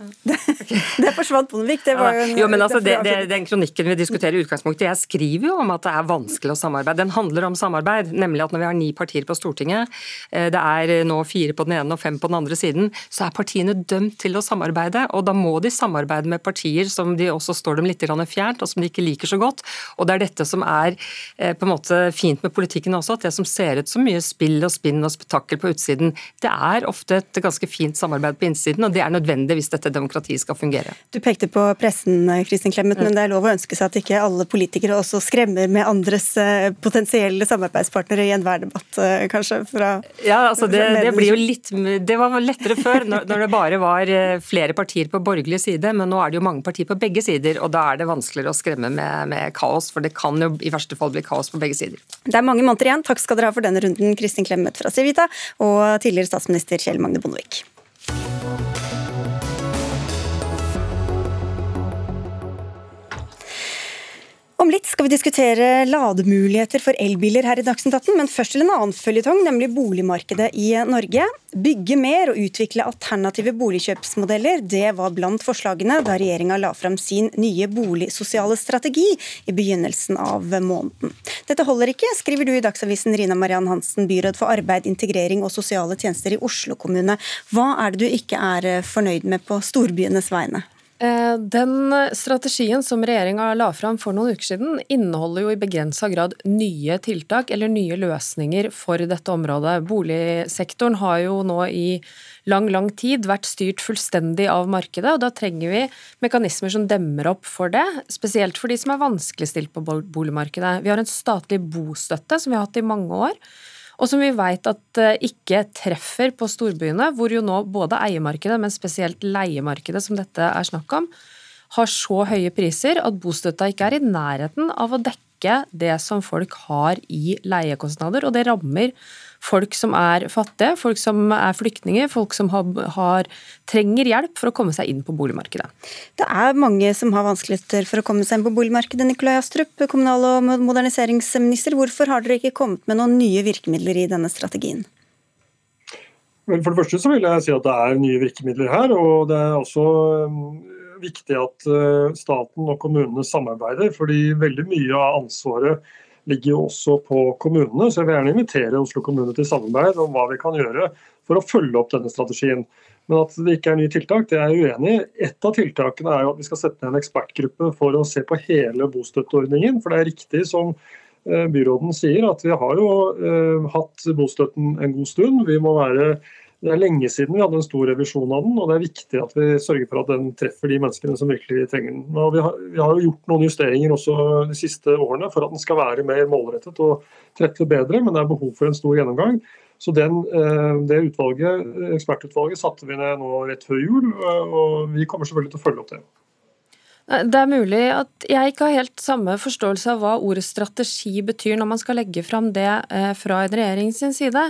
B: Det, det forsvant Bondevik. Det var jo en,
K: jo, men altså, det, det, Den kronikken vi diskuterer i utgangspunktet, jeg skriver jo om at det er vanskelig å samarbeide. Den handler om samarbeid, nemlig at når vi har ni partier på Stortinget, eh, det er nå fire på den ene og fem på den andre siden, så er partiene dømt til å samarbeide. Og da må de samarbeide med partier som de også står dem litt fjernt, og som de ikke liker så godt. Og det er dette som er eh, på en måte fint med politikken også, at det som ser ut som mye spill og spinn og spetakkel på utsiden, det er ofte et ganske fint samarbeid på innsiden, og det er nødvendig hvis dette demokratiet skal fungere.
B: Du pekte på pressen, Kristin Clemet, men det er lov å ønske seg at ikke alle politikere også skremmer med andres eh, potensielle samarbeidspartnere i enhver debatt, eh, kanskje? Fra,
K: ja, altså det, det, blir jo litt Det var lettere før, når, når det bare var eh, flere partier på borgerlig side, men nå er det jo mange partier på begge sider, og da er det vanskeligere å skremme med, med kaos, for det kan jo i verste fall bli kaos på begge sider.
B: Det er mange måneder igjen. Takk skal dere ha for denne runden, Kristin Clemet fra Civita og tidligere statsminister Kjell Magne Bondevik. Om litt skal vi diskutere lademuligheter for elbiler her i Dagsnytt 18, men først til en annen føljetong, nemlig boligmarkedet i Norge. Bygge mer og utvikle alternative boligkjøpsmodeller, det var blant forslagene da regjeringa la fram sin nye boligsosiale strategi i begynnelsen av måneden. Dette holder ikke, skriver du i Dagsavisen Rina Mariann Hansen, byråd for arbeid, integrering og sosiale tjenester i Oslo kommune. Hva er det du ikke er fornøyd med på storbyenes vegne?
L: Eh, den strategien som regjeringa la fram for noen uker siden, inneholder jo i begrensa grad nye tiltak eller nye løsninger for dette området. Boligsektoren har jo nå i lang, lang tid vært styrt fullstendig av markedet, og da trenger vi mekanismer som demmer opp for det, spesielt for de som er vanskeligstilt på boligmarkedet. Vi har en statlig bostøtte som vi har hatt i mange år og som vi vet at eh, ikke treffer på storbyene, hvor jo nå både eiemarkedet, men spesielt leiemarkedet, som dette er snakk om, har så høye priser at bostøtta ikke er i nærheten av å dekke det som folk har i leiekostnader, og det rammer folk som er fattige, folk som er flyktninger, folk som har, har, trenger hjelp for å komme seg inn på boligmarkedet.
B: Det er mange som har vanskeligheter for å komme seg inn på boligmarkedet. Nikolai Astrup, kommunal- og moderniseringsminister, hvorfor har dere ikke kommet med noen nye virkemidler i denne strategien?
M: For det første så vil jeg si at det er nye virkemidler her. og Det er også viktig at uh, staten og kommunene samarbeider. fordi veldig mye av ansvaret ligger jo også på kommunene. Så jeg vil gjerne invitere Oslo kommune til samarbeid om hva vi kan gjøre for å følge opp denne strategien. Men at det ikke er nye tiltak, det er jeg uenig i. Et av tiltakene er jo at vi skal sette ned en ekspertgruppe for å se på hele bostøtteordningen. For det er riktig som byråden sier, at vi har jo hatt bostøtten en god stund. Vi må være det er lenge siden vi hadde en stor revisjon av den, og det er viktig at vi sørger for at den treffer de menneskene som virkelig trenger den. Og vi, har, vi har jo gjort noen justeringer også de siste årene for at den skal være mer målrettet og treffe bedre, men det er behov for en stor gjennomgang. Så den, eh, Det utvalget, ekspertutvalget satte vi ned nå rett før jul, og vi kommer selvfølgelig til å følge opp det.
N: Det er mulig at jeg ikke har helt samme forståelse av hva ordet strategi betyr når man skal legge fram det eh, fra en regjering sin side,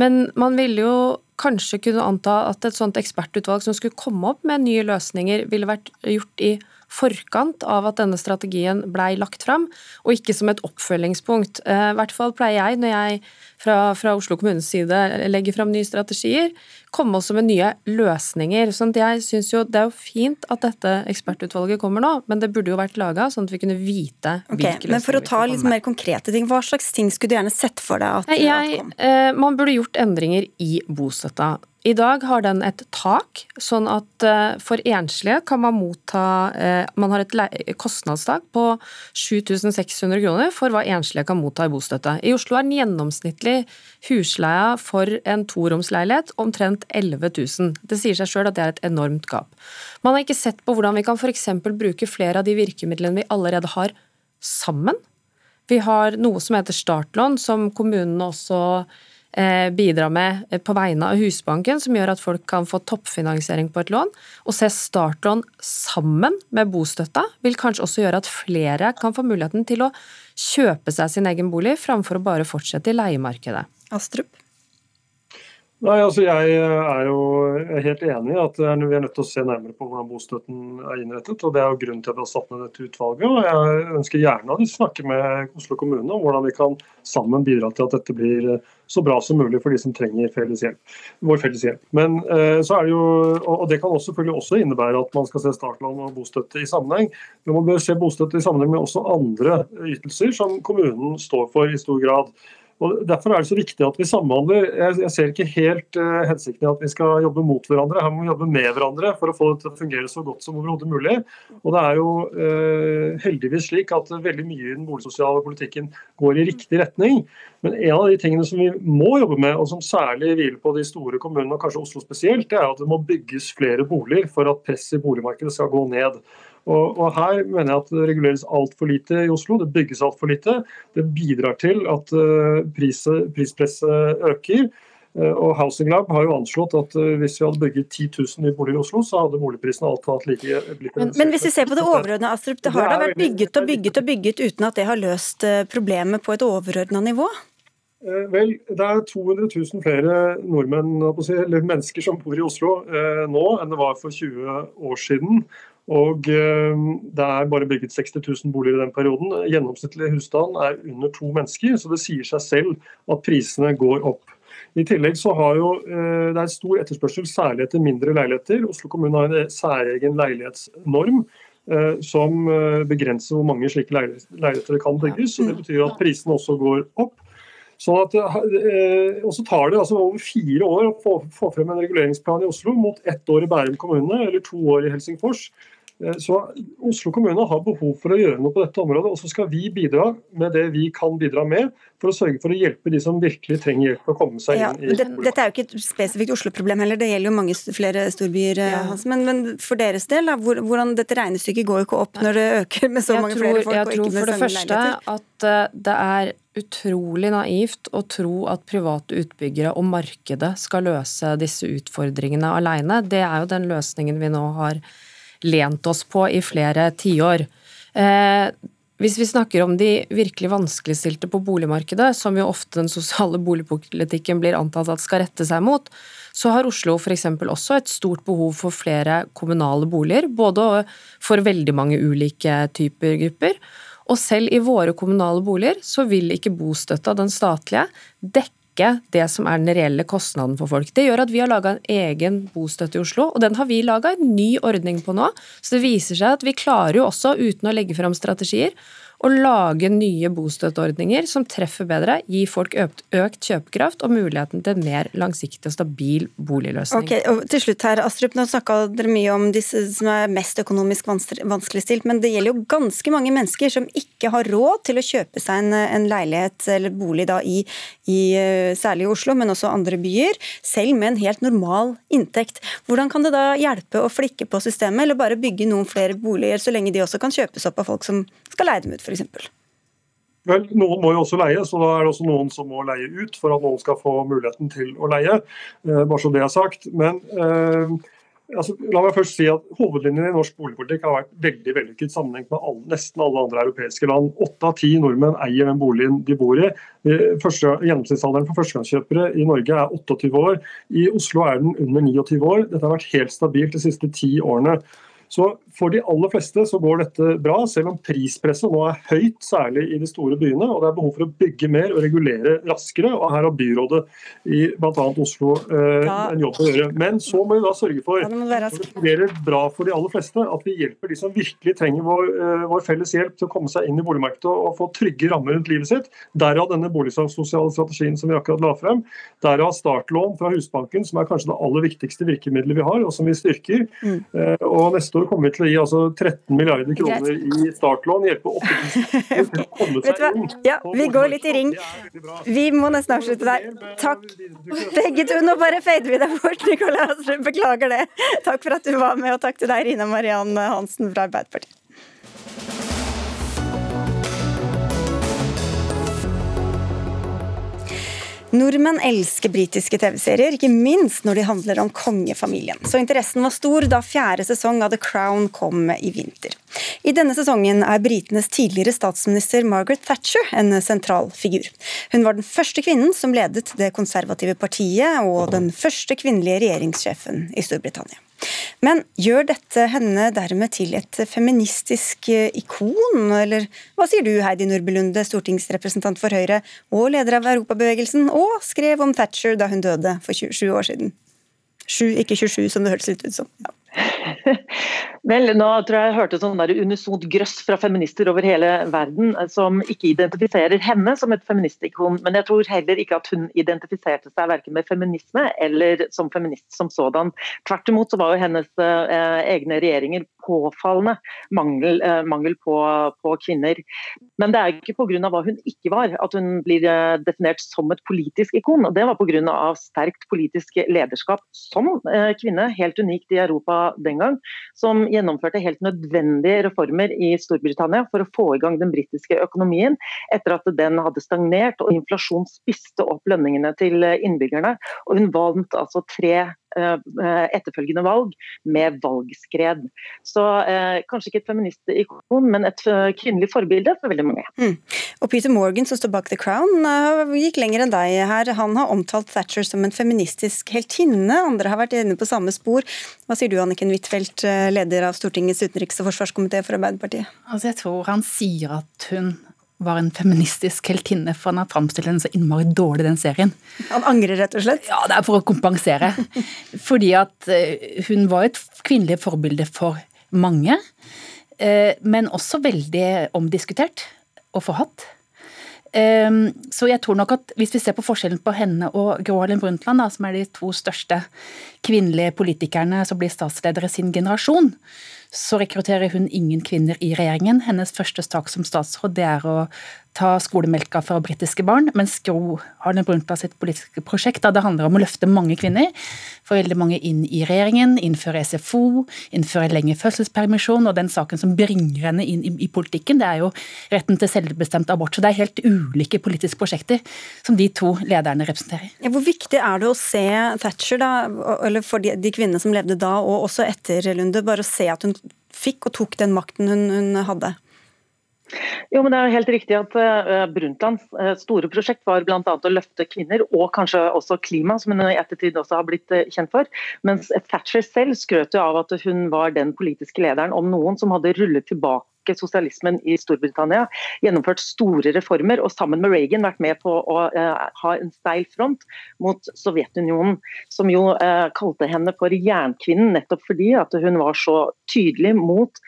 N: men man ville jo kanskje kunne anta at et sånt ekspertutvalg som skulle komme opp med nye løsninger, ville vært gjort i forkant av at denne strategien blei lagt fram, og ikke som et oppfølgingspunkt. Eh, I hvert fall pleier jeg, når jeg fra, fra Oslo kommunes side legger fram nye strategier, komme også med nye løsninger. sånn at jeg synes jo Det er jo fint at dette ekspertutvalget kommer nå, men det burde jo vært laga sånn at vi kunne vite okay, løsninger
B: Men for å ta litt mer konkrete ting, hva slags ting skulle du gjerne sett for deg at,
N: jeg, at eh, Man burde gjort endringer i bostøtta. I dag har den et tak, sånn at eh, for enslige kan man motta eh, Man har et kostnadstak på 7600 kroner for hva enslige kan motta i bostøtte. I Oslo er den gjennomsnittlig husleia for en toromsleilighet omtrent 11 000. Det sier seg sjøl at det er et enormt gap. Man har ikke sett på hvordan vi kan f.eks. bruke flere av de virkemidlene vi allerede har, sammen. Vi har noe som heter startlån, som kommunene også bidrar bidra med eh, på vegne av Husbanken, som gjør at folk kan få toppfinansiering på et lån. Å se startlån sammen med bostøtta vil kanskje også gjøre at flere kan få muligheten til å kjøpe seg sin egen bolig, framfor å bare fortsette i leiemarkedet.
B: Astrup?
M: Nei, altså Jeg er jo helt enig i at vi er nødt til å se nærmere på hvordan bostøtten er innrettet. og Det er jo grunnen til at vi har satt ned dette utvalget. og Jeg ønsker gjerne å snakke med Oslo kommune om hvordan vi kan sammen bidra til at dette blir så bra som mulig for de som trenger felles hjelp, vår felles hjelp. Men eh, så er Det jo, og det kan også, selvfølgelig også innebære at man skal se startlån og bostøtte i sammenheng. Men man bør se bostøtte i sammenheng med også andre ytelser som kommunen står for i stor grad. Og Derfor er det så viktig at vi samhandler. Jeg, ser ikke helt uh, hensikten i at vi skal jobbe mot hverandre. Her må vi jobbe med hverandre for å få det til å fungere så godt som overhodet mulig. Og Det er jo uh, heldigvis slik at veldig mye i den boligsosiale politikken går i riktig retning. Men en av de tingene som vi må jobbe med, og som særlig hviler på de store kommunene, og kanskje Oslo spesielt, det er at det må bygges flere boliger for at presset i boligmarkedet skal gå ned. Og, og, Her mener jeg at det reguleres altfor lite i Oslo. Det bygges altfor lite. Det bidrar til at uh, pris, prispresset øker. Uh, og Housing Lab har jo anslått at uh, hvis vi hadde bygget 10 000 nye boliger i Oslo, så hadde boligprisene alt annet like blitt
B: men, men hvis vi ser på det overordna, Astrup, det har da vært bygget og bygget og bygget uten at det har løst problemet på et overordna nivå?
M: Vel, Det er 200 000 flere nordmenn, eller mennesker som bor i Oslo nå enn det var for 20 år siden. Og eh, Det er bare bygget 60 000 boliger i den perioden. Gjennomsnittlig husstand er under to mennesker, så det sier seg selv at prisene går opp. I tillegg så har jo, eh, Det er stor etterspørsel, særlig etter mindre leiligheter. Oslo kommune har en særegen leilighetsnorm eh, som begrenser hvor mange slike leiligheter det kan bygges. så Det betyr at prisene også går opp. Sånn at, og så tar det altså over fire år å få frem en reguleringsplan i Oslo mot ett år i Bærum kommune eller to år i Helsingfors. Eh, så Oslo kommune har behov for å gjøre noe på dette området, og så skal vi bidra med det vi kan bidra med, for å sørge for å hjelpe de som virkelig trenger hjelp til å komme seg inn
B: i skolen. Dette er jo ikke et spesifikt Oslo-problem heller, det gjelder jo mange flere storbyer. Eh, ja. Men, men, for deres del, da, hvordan dette regnestykket går jo ikke opp når det øker med så
N: jeg
B: mange
N: tror,
B: flere folk?
N: Jeg tror for det første at eh, det er utrolig naivt å tro at private utbyggere og markedet skal løse disse utfordringene alene. Det er jo den løsningen vi nå har lent oss på i flere tiår. Eh, hvis vi snakker om de virkelig vanskeligstilte på boligmarkedet, som jo ofte den sosiale boligpolitikken blir antatt at skal rette seg mot, så har Oslo f.eks. også et stort behov for flere kommunale boliger. Både for veldig mange ulike typer grupper. Og selv i våre kommunale boliger så vil ikke bostøtta, den statlige, dekke dekke det som er den reelle kostnaden for folk. Det gjør at vi har laga en egen bostøtte i Oslo, og den har vi laga en ny ordning på nå. Så det viser seg at vi klarer jo også, uten å legge fram strategier,
L: å lage nye bostøtteordninger som treffer bedre, gir folk økt, økt kjøpekraft og muligheten til en mer langsiktig og stabil boligløsning.
B: Ok, og til slutt her, Astrup, nå snakka dere mye om disse som er mest økonomisk vanskeligstilt, men det gjelder jo ganske mange mennesker som ikke har råd til å kjøpe seg en, en leilighet eller bolig da i, i eh, særlig Oslo, men også andre byer, selv med en helt normal inntekt. Hvordan kan det da hjelpe å flikke på systemet, eller bare bygge noen flere boliger, så lenge de også kan kjøpes opp av folk som skal leie dem ut, f.eks.?
M: Vel, Noen må jo også leie, så da er det også noen som må leie ut for at noen skal få muligheten til å leie. Eh, bare så det er sagt. Men eh, altså, la meg først si at Hovedlinjen i norsk boligpolitikk har vært veldig vellykket sammenlignet med alle, nesten alle andre europeiske land. Åtte av ti nordmenn eier den boligen de bor i. Første, gjennomsnittsalderen for førstegangskjøpere i Norge er 28 år. I Oslo er den under 29 år. Dette har vært helt stabilt de siste ti årene. Så For de aller fleste så går dette bra, selv om prispresset nå er høyt, særlig i de store byene. og Det er behov for å bygge mer og regulere raskere. og Her har byrådet i bl.a. Oslo eh, en jobb å gjøre. Men så må vi da sørge for at det fungerer bra for de aller fleste. At vi hjelper de som virkelig trenger vår, eh, vår felles hjelp til å komme seg inn i boligmarkedet og, og få trygge rammer rundt livet sitt. Derav denne boligsosiale strategien som vi akkurat la frem. Derav startlån fra Husbanken, som er kanskje det aller viktigste virkemidlet vi har, og som vi styrker. Mm. Eh, og neste år kommer vi til å gi altså 13 milliarder kroner i startlån. Hjelpe 8000 til å komme seg inn.
B: Ja, vi går litt i ring. Vi må nesten avslutte der. Takk begge to. Nå bare fader vi deg bort, Nikolai Astrup. Beklager det. Takk for at du var med, og takk til deg, Rina Mariann Hansen fra Arbeiderpartiet. Nordmenn elsker britiske TV-serier, ikke minst når de handler om kongefamilien. Så interessen var stor da fjerde sesong av The Crown kom i vinter. I denne sesongen er britenes tidligere statsminister Margaret Thatcher en sentral figur. Hun var den første kvinnen som ledet det konservative partiet, og den første kvinnelige regjeringssjefen i Storbritannia. Men gjør dette henne dermed til et feministisk eh, ikon, eller hva sier du Heidi Nordby Lunde, stortingsrepresentant for Høyre og leder av Europabevegelsen, og skrev om Thatcher da hun døde for 27 år siden? Sju, ikke 27, som det hørtes litt ut som. Ja.
O: Vel, nå tror jeg jeg hørte sånn der unisont grøss fra feminister over hele verden eh, som ikke identifiserer henne som et feministikon, men jeg tror heller ikke at hun identifiserte seg verken med feminisme eller som feminist som sådan. Tvert imot så var jo hennes eh, egne regjeringer påfallende mangel, eh, mangel på, på, kvinner. Men det er ikke pga. hva hun ikke var at hun blir eh, definert som et politisk ikon. og Det var pga. sterkt politisk lederskap som eh, kvinne, helt unikt i Europa den gang, som gjennomførte helt nødvendige reformer i Storbritannia for å få i gang den britiske økonomien etter at den hadde stagnert og inflasjon spiste opp lønningene til innbyggerne. Og hun vant altså tre etterfølgende valg med valgskred. Så eh, kanskje ikke et feministikon, men et kvinnelig forbilde for veldig mange. Mm.
B: Og Peter Morgan, som står bak The Crown, gikk lenger enn deg her. Han har omtalt Thatcher som en feministisk heltinne. Andre har vært inne på samme spor. Hva sier du, Anniken Huitfeldt, leder av Stortingets utenriks- og forsvarskomité for Arbeiderpartiet?
P: Altså, jeg tror han sier at hun var en feministisk heltinne, for han har framstilt henne så innmari dårlig, den serien.
B: Han angrer rett og slett?
P: Ja, det er for å kompensere. Fordi at hun var et kvinnelig forbilde for mange, eh, men også veldig omdiskutert og forhatt. Ehm, så jeg tror nok at hvis vi ser på forskjellen på henne og Gro Harlem Brundtland, som er de to største kvinnelige politikerne som blir statsledere i sin generasjon, så rekrutterer hun ingen kvinner i regjeringen. Hennes første sak som statsråd det er å ta skolemelka fra britiske barn, mens Gro Harlem Brundtland sitt politiske prosjekt da det handler om å løfte mange kvinner, få veldig mange inn i regjeringen, innføre SFO, innføre lengre fødselspermisjon, og den saken som bringer henne inn i, i, politikken, det er jo retten til selvbestemt abort. Så det er helt ulike politiske prosjekter som de to lederne representerer.
B: Ja, hvor viktig er det å se Thatcher, da, eller for de, de kvinnene som levde da og også etter Lunde, bare å se at hun fikk og tok den makten hun, hun hadde?
O: Jo, men Det er helt riktig at uh, Brundtlands uh, store prosjekt var bl.a. å løfte kvinner, og kanskje også klima, som hun i ettertid også har blitt uh, kjent for. Mens Thatcher selv skrøt jo av at hun var den politiske lederen om noen som hadde rullet tilbake sosialismen i Storbritannia, gjennomført store reformer og sammen med Reagan vært med på å eh, ha en steil front mot Sovjetunionen, som jo eh, kalte henne for jernkvinnen nettopp fordi at hun var så tydelig mot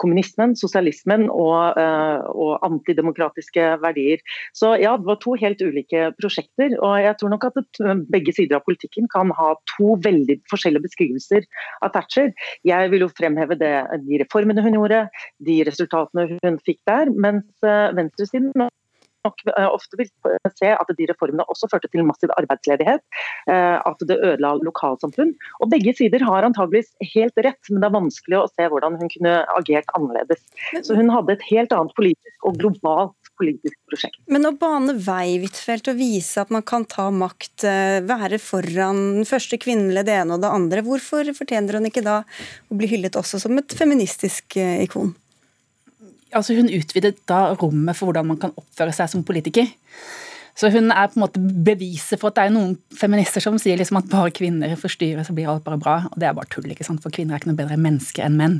O: kommunismen, sosialismen og, og antidemokratiske verdier. Så ja, det var to helt ulike prosjekter. og jeg tror nok at begge sider av politikken kan ha to veldig forskjellige beskrivelser av Thatcher. Jeg vil jo fremheve det, de reformene hun gjorde, de resultatene hun fikk der, mens venstresiden nok eh, ofte vil se at de reformene også førte til massiv arbeidsledighet. Eh, at det ødela lokalsamfunn. Og Begge sider har antageligvis helt rett, men det er vanskelig å se hvordan hun kunne agert annerledes. Så Hun hadde et helt annet politisk og globalt politisk prosjekt.
B: Men å bane vei Wittfeldt, og vise at man kan ta makt, eh, være foran den første kvinnelige det ene og det andre, hvorfor fortjener hun ikke da å bli hyllet også som et feministisk ikon?
P: Altså Hun utvidet da rommet for hvordan man kan oppføre seg som politiker. Så hun er på en måte beviset for at det er noen feminister som sier liksom at bare kvinner forstyrrer, så blir alt bare bra. Og det er bare tull, ikke sant? for kvinner er ikke noe bedre mennesker enn menn.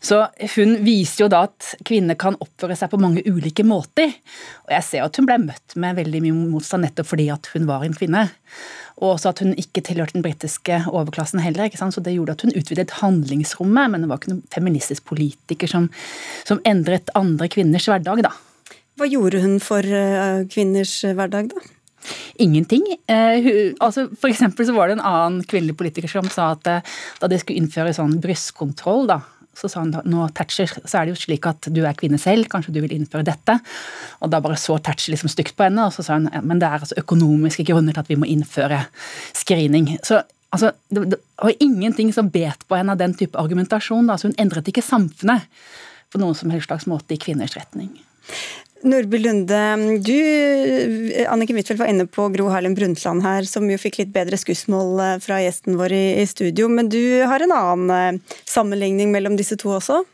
P: Så hun viser jo da at kvinner kan oppføre seg på mange ulike måter. Og jeg ser at hun ble møtt med veldig mye motstand nettopp fordi at hun var en kvinne. Og også at hun ikke tilhørte den britiske overklassen heller. ikke sant? Så det gjorde at hun utvidet handlingsrommet, men det var ikke noen feministisk politiker som, som endret andre kvinners hverdag, da.
B: Hva gjorde hun for eh, kvinners hverdag, da?
P: Ingenting. Eh, altså, for så var det en annen kvinnelig politiker som sa at eh, da de skulle innføre sånn brystkontroll, da, så sa hun nå Thatcher, så er det jo slik at du er kvinne selv, kanskje du vil innføre dette. Og da bare så Thatcher liksom stygt på henne, og så sa hun men det er altså økonomiske grunner til at vi må innføre screening. Så altså, det, det var ingenting som bet på henne av den type argumentasjon. Da. Så hun endret ikke samfunnet på noen som helst slags måte i kvinners retning.
B: Nordby Lunde, du Anniken Huitfeldt var inne på Gro Harlem Brundtland her, som jo fikk litt bedre skussmål eh, fra gjesten vår i, i studio. Men du har en annen eh, sammenligning mellom disse to også?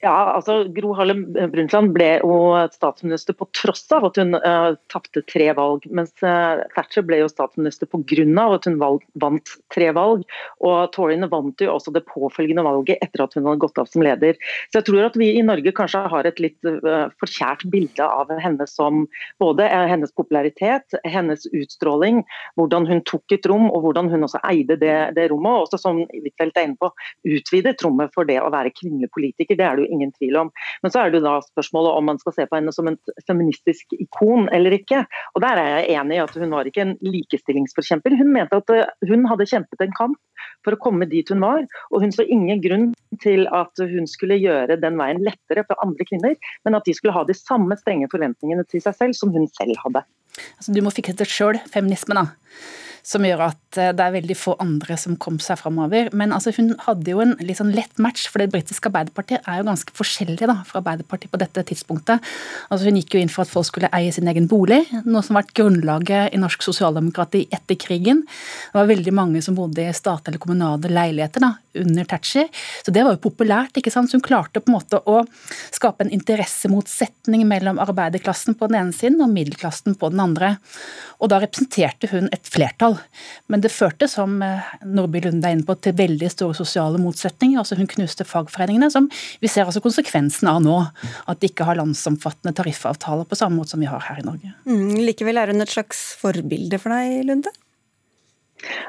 O: Ja, altså Gro Harlem Brundtland ble jo statsminister på tross av at hun uh, tapte tre valg. Mens uh, Thatcher ble jo statsminister pga. at hun valg, vant tre valg. Og Toryene vant jo også det påfølgende valget etter at hun hadde gått av som leder. Så jeg tror at vi i Norge kanskje har et litt uh, forkjært bilde av henne som både hennes popularitet, hennes utstråling, hvordan hun tok et rom og hvordan hun også eide det, det rommet. Og også som Huitfeldt er inne på, utvidet rommet for det å være kvinnelig politiker. Det er det jo ingen tvil om. Men så er det da spørsmålet om man skal se på henne som et feministisk ikon eller ikke. Og Der er jeg enig i at hun var ikke en likestillingsforkjemper. Hun mente at eh, hun hadde kjempet en kamp for å komme dit hun var, og hun så ingen grunn til at hun skulle gjøre den veien lettere for andre kvinner, men at de skulle ha de samme strenge forventningene til seg selv som hun selv hadde.
P: Altså, du må fikse det sjøl, feminisme, da som gjør at eh, det er veldig få andre som kom seg framover. Men altså, hun hadde jo en litt sånn lett match, for det britiske Arbeiderpartiet er jo ganske forskjellig da, fra Arbeiderpartiet på dette tidspunktet. Altså, hun gikk jo inn for at folk skulle eie sin egen bolig, noe som har vært grunnlaget i norsk sosialdemokrati etter krigen. Det var veldig mange som bodde i statlige eller kommunale leiligheter da, under Thatcher, så det var jo populært. ikke sant? Så hun klarte på en måte å skape en interessemotsetning mellom arbeiderklassen på den ene siden og middelklassen på den andre. Og da representerte hun et flertall. Men det førte, som eh, Nordby Lunde er inne på, til veldig store sosiale motsetninger. altså Hun knuste fagforeningene, som vi ser altså konsekvensen av nå. At de ikke har landsomfattende tariffavtaler på samme måte som vi har her i Norge.
B: Mm, likevel er hun et slags forbilde for deg, Lunde?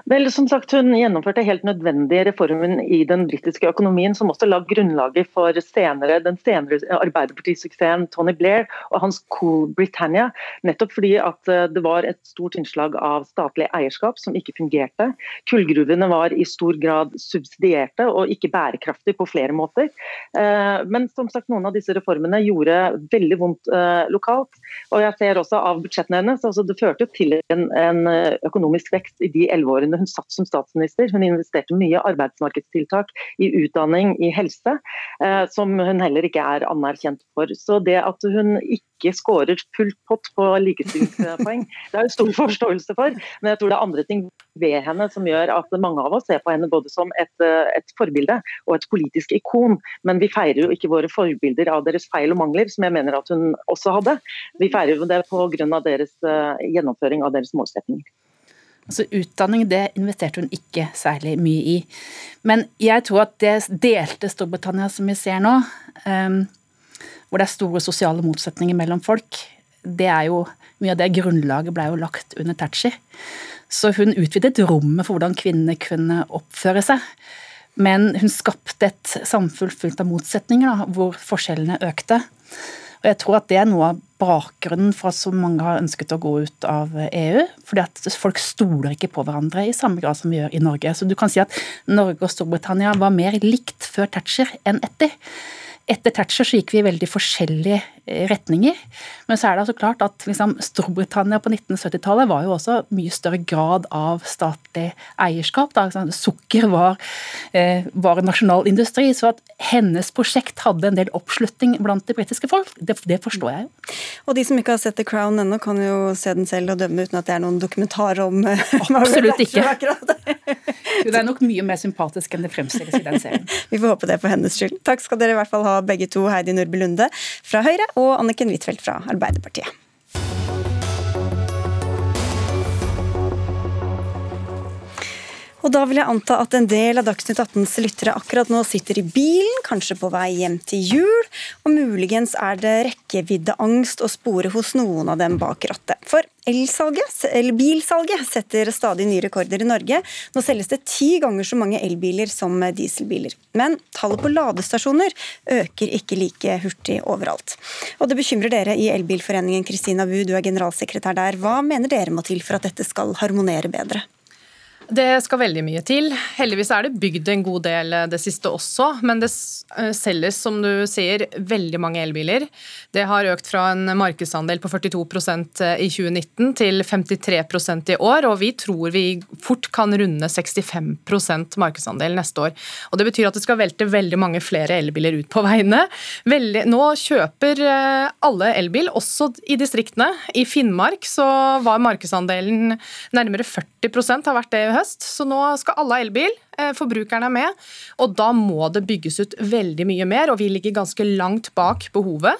O: Vel, som sagt, Hun gjennomførte helt nødvendige reformen i den britiske økonomien, som også la grunnlaget for senere, den senere Arbeiderpartisuksessen Tony Blair og hans Cool Britannia. Nettopp fordi at eh, det var et stort innslag av statlig eierskap som ikke fungerte. Kullgruvene var i stor grad subsidierte og ikke bærekraftige på flere måter. Eh, men som sagt, noen av disse reformene gjorde veldig vondt eh, lokalt. Og jeg ser også av budsjettene hennes, altså det førte til en, en økonomisk vekst i de elleve årene hun satt som statsminister. Hun investerte mye i arbeidsmarkedstiltak, i utdanning, i helse, eh, som hun heller ikke er anerkjent for. Så det at hun ikke skårer fullt pott på likestillingspoeng, det er jo stor forståelse for. Men jeg tror det er andre ting ved henne som gjør at mange av oss ser på henne både som et, eh, et forbilde og et politisk ikon. Men vi feirer jo ikke våre forbilder av deres feil og mangler, som jeg mener at hun også hadde. Vi feirer jo det pga. deres uh, gjennomføring av deres målsettinger.
P: Altså Utdanning det investerte hun ikke særlig mye i. Men jeg tror at det delte Storbritannia som vi ser nå, um, hvor det er store sosiale motsetninger mellom folk, det er jo mye av det grunnlaget ble jo lagt under Thatcher. Så hun utvidet rommet for hvordan kvinnene kunne oppføre seg. Men hun skapte et samfunn fullt av motsetninger, da, hvor forskjellene økte. Og jeg tror at det er noe av bakgrunnen for at så mange har ønsket å gå ut av EU. fordi at folk stoler ikke på hverandre i samme grad som vi gjør i Norge. Så du kan si at Norge og Storbritannia var mer likt før Thatcher enn etter. Etter Thatcher så gikk vi veldig forskjellige retninger. Men så er det altså klart at liksom, Storbritannia på 1970-tallet var jo også mye større grad av statlig eierskap. Da. Sukker var, eh, var nasjonal industri. Så at hennes prosjekt hadde en del oppslutning blant det britiske folk, det, det, forstår jeg jo.
B: Og de som ikke har sett The Crown ennå, kan jo se den selv og dømme uten at det er noen dokumentar om
P: eh, Absolutt ikke. jo, det er nok mye mer sympatisk enn det fremstilles i den serien.
B: Vi får håpe det for hennes skyld. Takk skal dere i hvert fall ha begge to, Heidi Nordby Lunde fra Høyre og Anniken Huitfeldt fra Arbeiderpartiet. Og da vil jeg anta at en del av Dagsnytt 18s lyttere akkurat nå sitter i bilen, kanskje på vei hjem til jul, og muligens er det rekkeviddeangst å spore hos noen av dem bak rattet. For bilsalget setter stadig nye rekorder i Norge. Nå selges det ti ganger så mange elbiler som dieselbiler. Men tallet på ladestasjoner øker ikke like hurtig overalt. Og det bekymrer dere i Elbilforeningen. Kristina Bu, du er generalsekretær der. Hva mener dere må til for at dette skal harmonere bedre?
L: Det skal veldig mye til. Heldigvis er det bygd en god del det siste også, men det eh, selges, som du sier, veldig mange elbiler. Det har økt fra en markedsandel på 42 eh, i 2019 til 53% i år, og vi tror vi fort kan runde 65% markedsandel neste år. Og Det betyr at det skal velte veldig mange flere elbiler ut på veiene. Veldig, nå kjøper eh, alle elbil, også i distriktene. I Finnmark så var markedsandelen nærmere 40% har vært det i høst, så nå skal alle ha elbil. Eh, forbrukerne er med. Og da må det bygges ut veldig mye mer, og vi ligger ganske langt bak behovet.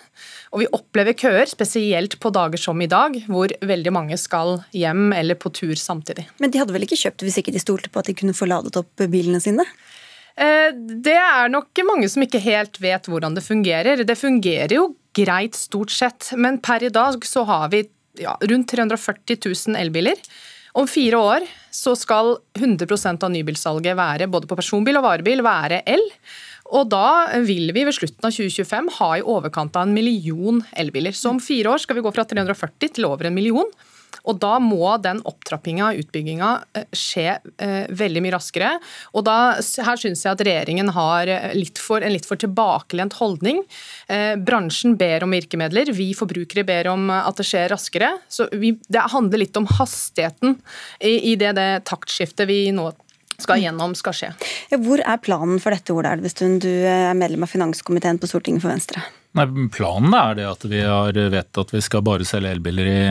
L: Og vi opplever køer, spesielt på dager som i dag, hvor veldig mange skal hjem eller på tur samtidig.
B: Men de hadde vel ikke kjøpt hvis ikke de stolte på at de kunne få ladet opp bilene sine?
L: Eh, det er nok mange som ikke helt vet hvordan det fungerer. Det fungerer jo greit stort sett, men per i dag så har vi ja, rundt 340 000 elbiler. Om fire år så skal 100 av nybilsalget være, både på personbil og varebil, være el. Og da vil vi ved slutten av 2025 ha i overkant av en million elbiler. Så om fire år skal vi gå fra 340 til over en million. Og da må den opptrappinga, utbygginga, eh, skje eh, veldig mye raskere. Og da, her syns jeg at regjeringen har litt for, en litt for tilbakelent holdning. Eh, bransjen ber om virkemidler, vi forbrukere ber om at det skjer raskere. Så vi, det handler litt om hastigheten i, i det, det taktskiftet vi nå skal gjennom, skal skje.
B: Hvor er planen for dette, Ola Elvestuen? Du er medlem av finanskomiteen på Stortinget for Venstre.
Q: Nei, Planen er det at vi har vet at vi skal bare selge elbiler i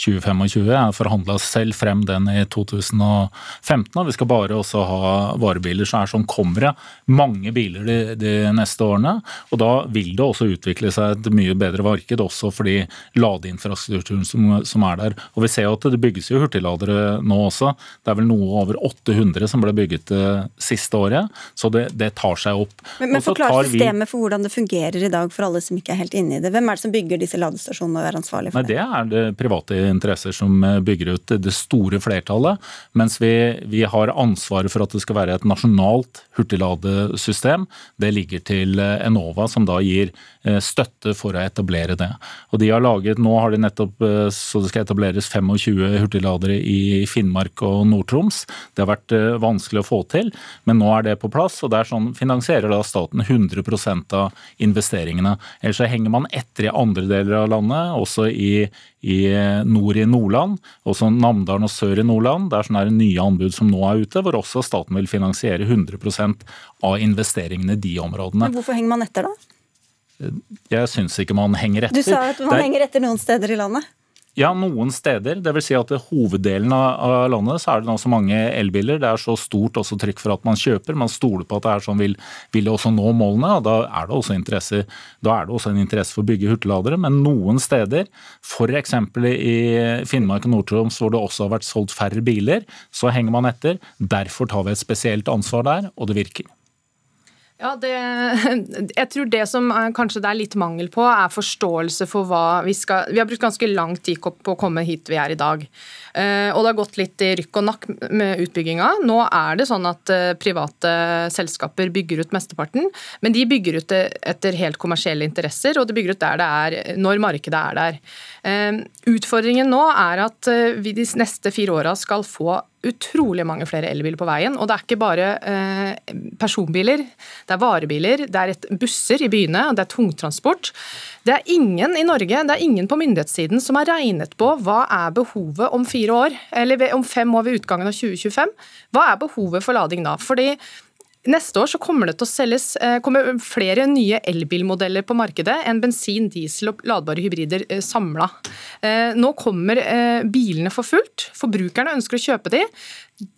Q: 2025. Jeg har forhandla selv frem den i 2015, og vi skal bare også ha varebiler. Så er sånn kommer det mange biler de, de, neste årene. Og da vil det også utvikle seg et mye bedre marked, også fordi ladeinfrastrukturen som, som er der. Og vi ser jo at det bygges jo hurtigladere nå også. Det er vel noe over 800 som ble bygget det siste året, så det, det tar seg opp.
B: Men, men forklar systemet for hvordan det fungerer i dag for alle som ikke er helt inne i det. Hvem er det som bygger disse ladestasjonene og er ansvarlig for
Q: Nei, det? Det er det private interesser som eh, bygger ut det store flertallet. Mens vi, vi har ansvaret for at det skal være et nasjonalt hurtigladesystem. Det ligger til eh, Enova, som da gir eh, støtte for å etablere det. Og de har laget, Nå har de nettopp så det skal etableres 25 hurtigladere i Finnmark og Nord-Troms. Det har vært vanskelig å få til, men nå er det på plass. og det er sånn finansierer da staten 100% av investeringene. Ellers så henger man etter i andre deler av landet, også i, i nord i Nordland, også Namdalen og sør i Nordland. Det er sånne nye anbud som nå er ute, hvor også staten vil finansiere 100% av investeringene i de områdene.
B: Men Hvorfor henger man etter, da?
Q: Jeg syns ikke man henger etter.
B: Du sa at man henger etter noen steder i landet?
Q: Ja, noen steder. Det vil si at i hoveddelen av landet så er det så mange elbiler. Det er så stort også trykk for at man kjøper. Man stoler på at det er sånn vil, vil også nå målene. og da er, da er det også en interesse for å bygge hurtigladere. Men noen steder, f.eks. i Finnmark og Nord-Troms hvor det også har vært solgt færre biler, så henger man etter. Derfor tar vi et spesielt ansvar der, og det virker.
L: Ja, det, jeg tror det som kanskje det er litt mangel på, er forståelse for hva vi skal Vi har brukt ganske lang tid på å komme hit vi er i dag. Uh, og det har gått litt i rykk og nakk med utbygginga. Nå er det sånn at uh, private selskaper bygger ut mesteparten, men de bygger ut det etter helt kommersielle interesser, og de bygger ut der det er, når markedet er der. Utfordringen nå er at vi de neste fire åra skal få utrolig mange flere elbiler på veien. Og det er ikke bare eh, personbiler, det er varebiler, det er et, busser i byene, det er tungtransport. Det er ingen i Norge, det er ingen på myndighetssiden som har regnet på hva er behovet om fire år, eller om fem år ved utgangen av 2025. Hva er behovet for lading da? Fordi Neste år så kommer det til å selges eh, flere nye elbilmodeller på markedet enn bensin, diesel og ladbare hybrider eh, samla. Eh, nå kommer bilene for fullt. Forbrukerne ønsker å kjøpe de.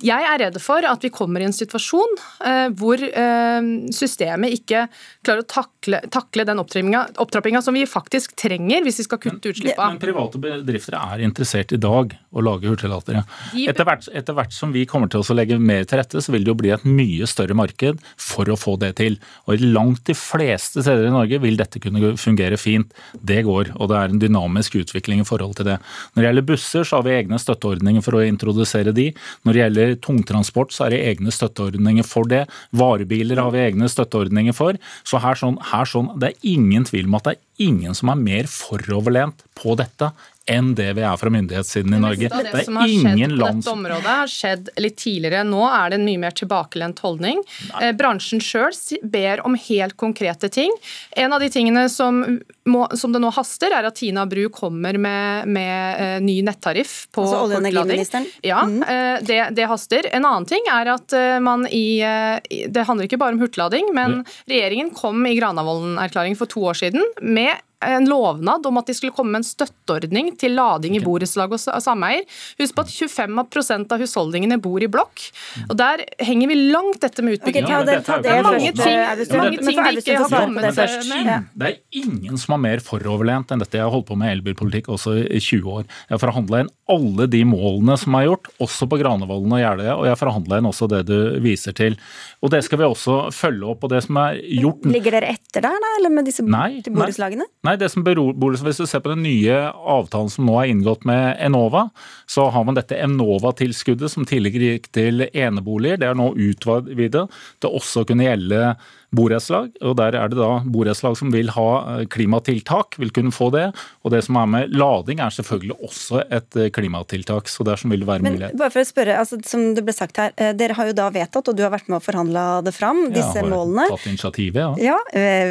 L: Jeg er redd for at vi kommer i en situasjon eh, hvor eh, systemet ikke klarer å takle, takle den opptrappinga som vi faktisk trenger hvis vi skal kutte utslippene.
Q: Men, men private bedrifter er interessert i dag å lage hurtiglatere. Etter, etter, hvert som vi kommer til å legge mer til rette, så vil det jo bli et mye større marked for å få det til. Og langt de fleste steder i Norge vil dette kunne fungere fint. Det går, og det er en dynamisk utvikling i forhold til det. Når det gjelder busser, så har vi egne støtteordninger for å introdusere de. Når det gjelder tungtransport, så er det egne støtteordninger for det. Varebiler har vi egne støtteordninger for. Så her sånn, her sånn, det er ingen tvil om at det er ingen som er mer foroverlent på dette enn det vi er fra myndighetssiden i Norge.
L: Det, det, som har skjedd på dette området har skjedd litt tidligere. Nå er det en mye mer tilbakelent holdning. Nei. bransjen sjøl ber om helt konkrete ting. En av de tingene som, må, som det nå haster, er at Tina Bru kommer med, med eh, ny nettariff på altså, kortlading. Ja, mm. eh, det, det, haster. En annen ting er at eh, man i Det handler ikke bare om hurtiglading, men regjeringen kom i Granavolden-erklæringen for to år siden med en lovnad om at de skulle komme med en støtteordning til lading i borettslag og sameier. Husk på at 25% av husholdningene bor i blokk. og Der henger vi langt etter med utbygging. Okay, det, det, det, er mange ting, mange ting vi ikke har kommet
Q: med. Det er ingen som er mer foroverlent enn dette. Jeg har holdt på med elbilpolitikk også i 20 år. Jeg har forhandla inn alle de målene som er gjort, også på Granevolden og Jeløya, og jeg har forhandla inn også det du viser til. Og det skal vi også følge opp. og det som er gjort...
B: Ligger dere etter der, da, eller med disse borettslagene?
Q: Nei, Nei, det som beror, Hvis du ser på den nye avtalen som nå er inngått med Enova, så har man dette Enova-tilskuddet som tidligere gikk til eneboliger. Det er nå utvidet til også å kunne gjelde borettslag. og Der er det da borettslag som vil ha eh, klimatiltak, vil kunne få det. Og det som er med lading er selvfølgelig også et eh, klimatiltak. så dersom vil det være Men, mulighet.
B: Bare for å spørre, altså, som det ble sagt her, eh, Dere har jo da vedtatt, og du har vært med å forhandle det fram, disse ja, har målene.
Q: Tatt initiativet,
B: ja. ja.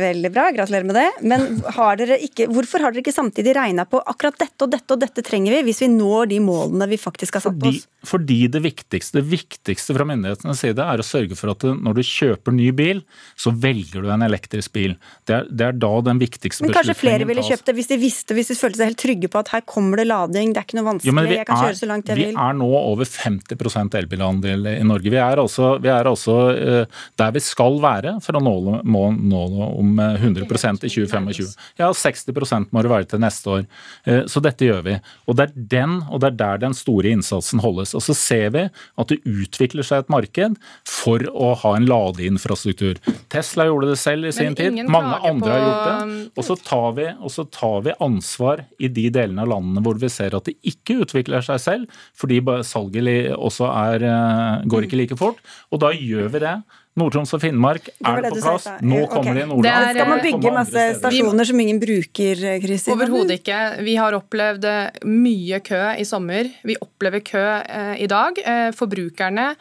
B: Veldig bra, gratulerer med det. Men har dere ikke, hvorfor har dere ikke samtidig regna på akkurat dette og dette og dette trenger vi, hvis vi når de målene vi faktisk har satt
Q: fordi,
B: oss?
Q: Fordi det viktigste, det viktigste fra myndighetenes side er å sørge for at når du kjøper ny bil, så velger du en elektrisk bil. Det er, det er da den viktigste
B: beslutningen tas. Men Kanskje flere ville kjøpt det hvis de visste, hvis de følte seg helt trygge på at her kommer det lading, det er ikke noe vanskelig, jo, jeg kan er, kjøre så langt jeg
Q: vi vil. Vi er nå over 50% elbilandel i Norge. Vi er altså, vi er altså uh, der vi skal være for å nå, må, nå om 100% i 2025. Ja, 60 må det være til neste år. Uh, så dette gjør vi. Og det er den, og det er der den store innsatsen holdes. Og så ser vi at det utvikler seg et marked for å ha en ladeinfrastruktur. Tesla gjorde det selv i sin tid. Mange andre på... har gjort det. Um, og så, vi, og så, tar vi, ansvar i de delene av landene hvor vi ser at det ikke utvikler seg selv, fordi salget også er, eh, går ikke like fort. Og da gjør vi det. Nord-Troms og Finnmark er det, på plass. Nå okay. kommer de i Nordland.
B: Skal man bygge masse stasjoner som ingen bruker, Kristin?
L: Overhodet ikke. Vi har opplevd eh, mye kø i sommer. Vi opplever kø eh, i dag. Eh, forbrukerne Eh,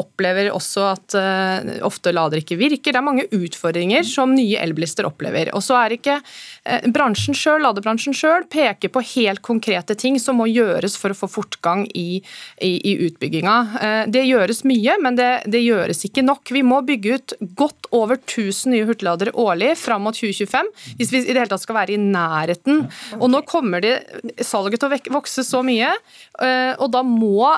L: opplever også at eh, ofte lader ikke virker. Det er mange utfordringer som nye elbilister opplever. Og så er ikke eh, bransjen selv, ladebransjen sjøl peker på helt konkrete ting som må gjøres for å få fortgang i, i, i utbygginga. Det gjøres mye, men det, det, gjøres ikke nok. Vi må bygge ut godt over 1000 nye hurtigladere årlig fram mot 2025 hvis vi i det hele tatt skal være i nærheten. Og nå kommer det salget til å vokse så mye, og da må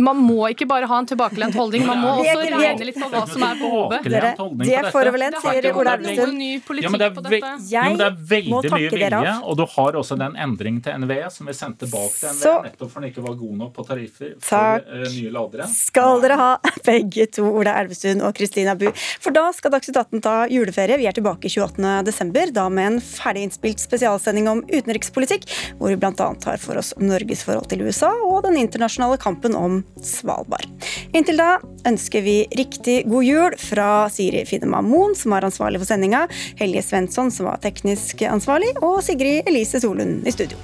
L: man må ikke bare ha en en tilbakelent holdning. Man må
B: er
L: også regne litt på hva som er behovet.
B: Dere, de er foroverlent, sier Ola Elvestuen.
L: Det er
Q: Ja, men det er, ve ja, men det er veldig mye vilje, og du har også den endringen til NVE som vi sendte bak til NVE,
B: Så-
Q: nettopp for den ikke var god nok på tariffer for uh, nye ladere.
B: Skal dere ha begge to, Ola Elvestuen og Kristina Bu. For da skal Dagsnytt 18 ta juleferie. Vi er tilbake 28.12., da med en ferdig innspilt spesialsending om utenrikspolitikk, hvor vi bl.a. tar for oss Norges forhold til USA og den internasjonale kampen om Svalbard. Inntil da ønsker vi riktig god jul fra Siri Finnema Moen, som var ansvarlig for sendinga, Helje Svensson, som var teknisk ansvarlig, og Sigrid Elise Solund i studio.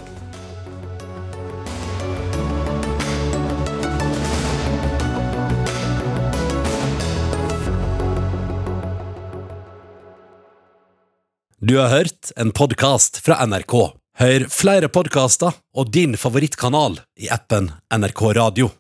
A: Du har hørt en podkast fra NRK. Hør flere podkaster og din favorittkanal i appen NRK Radio.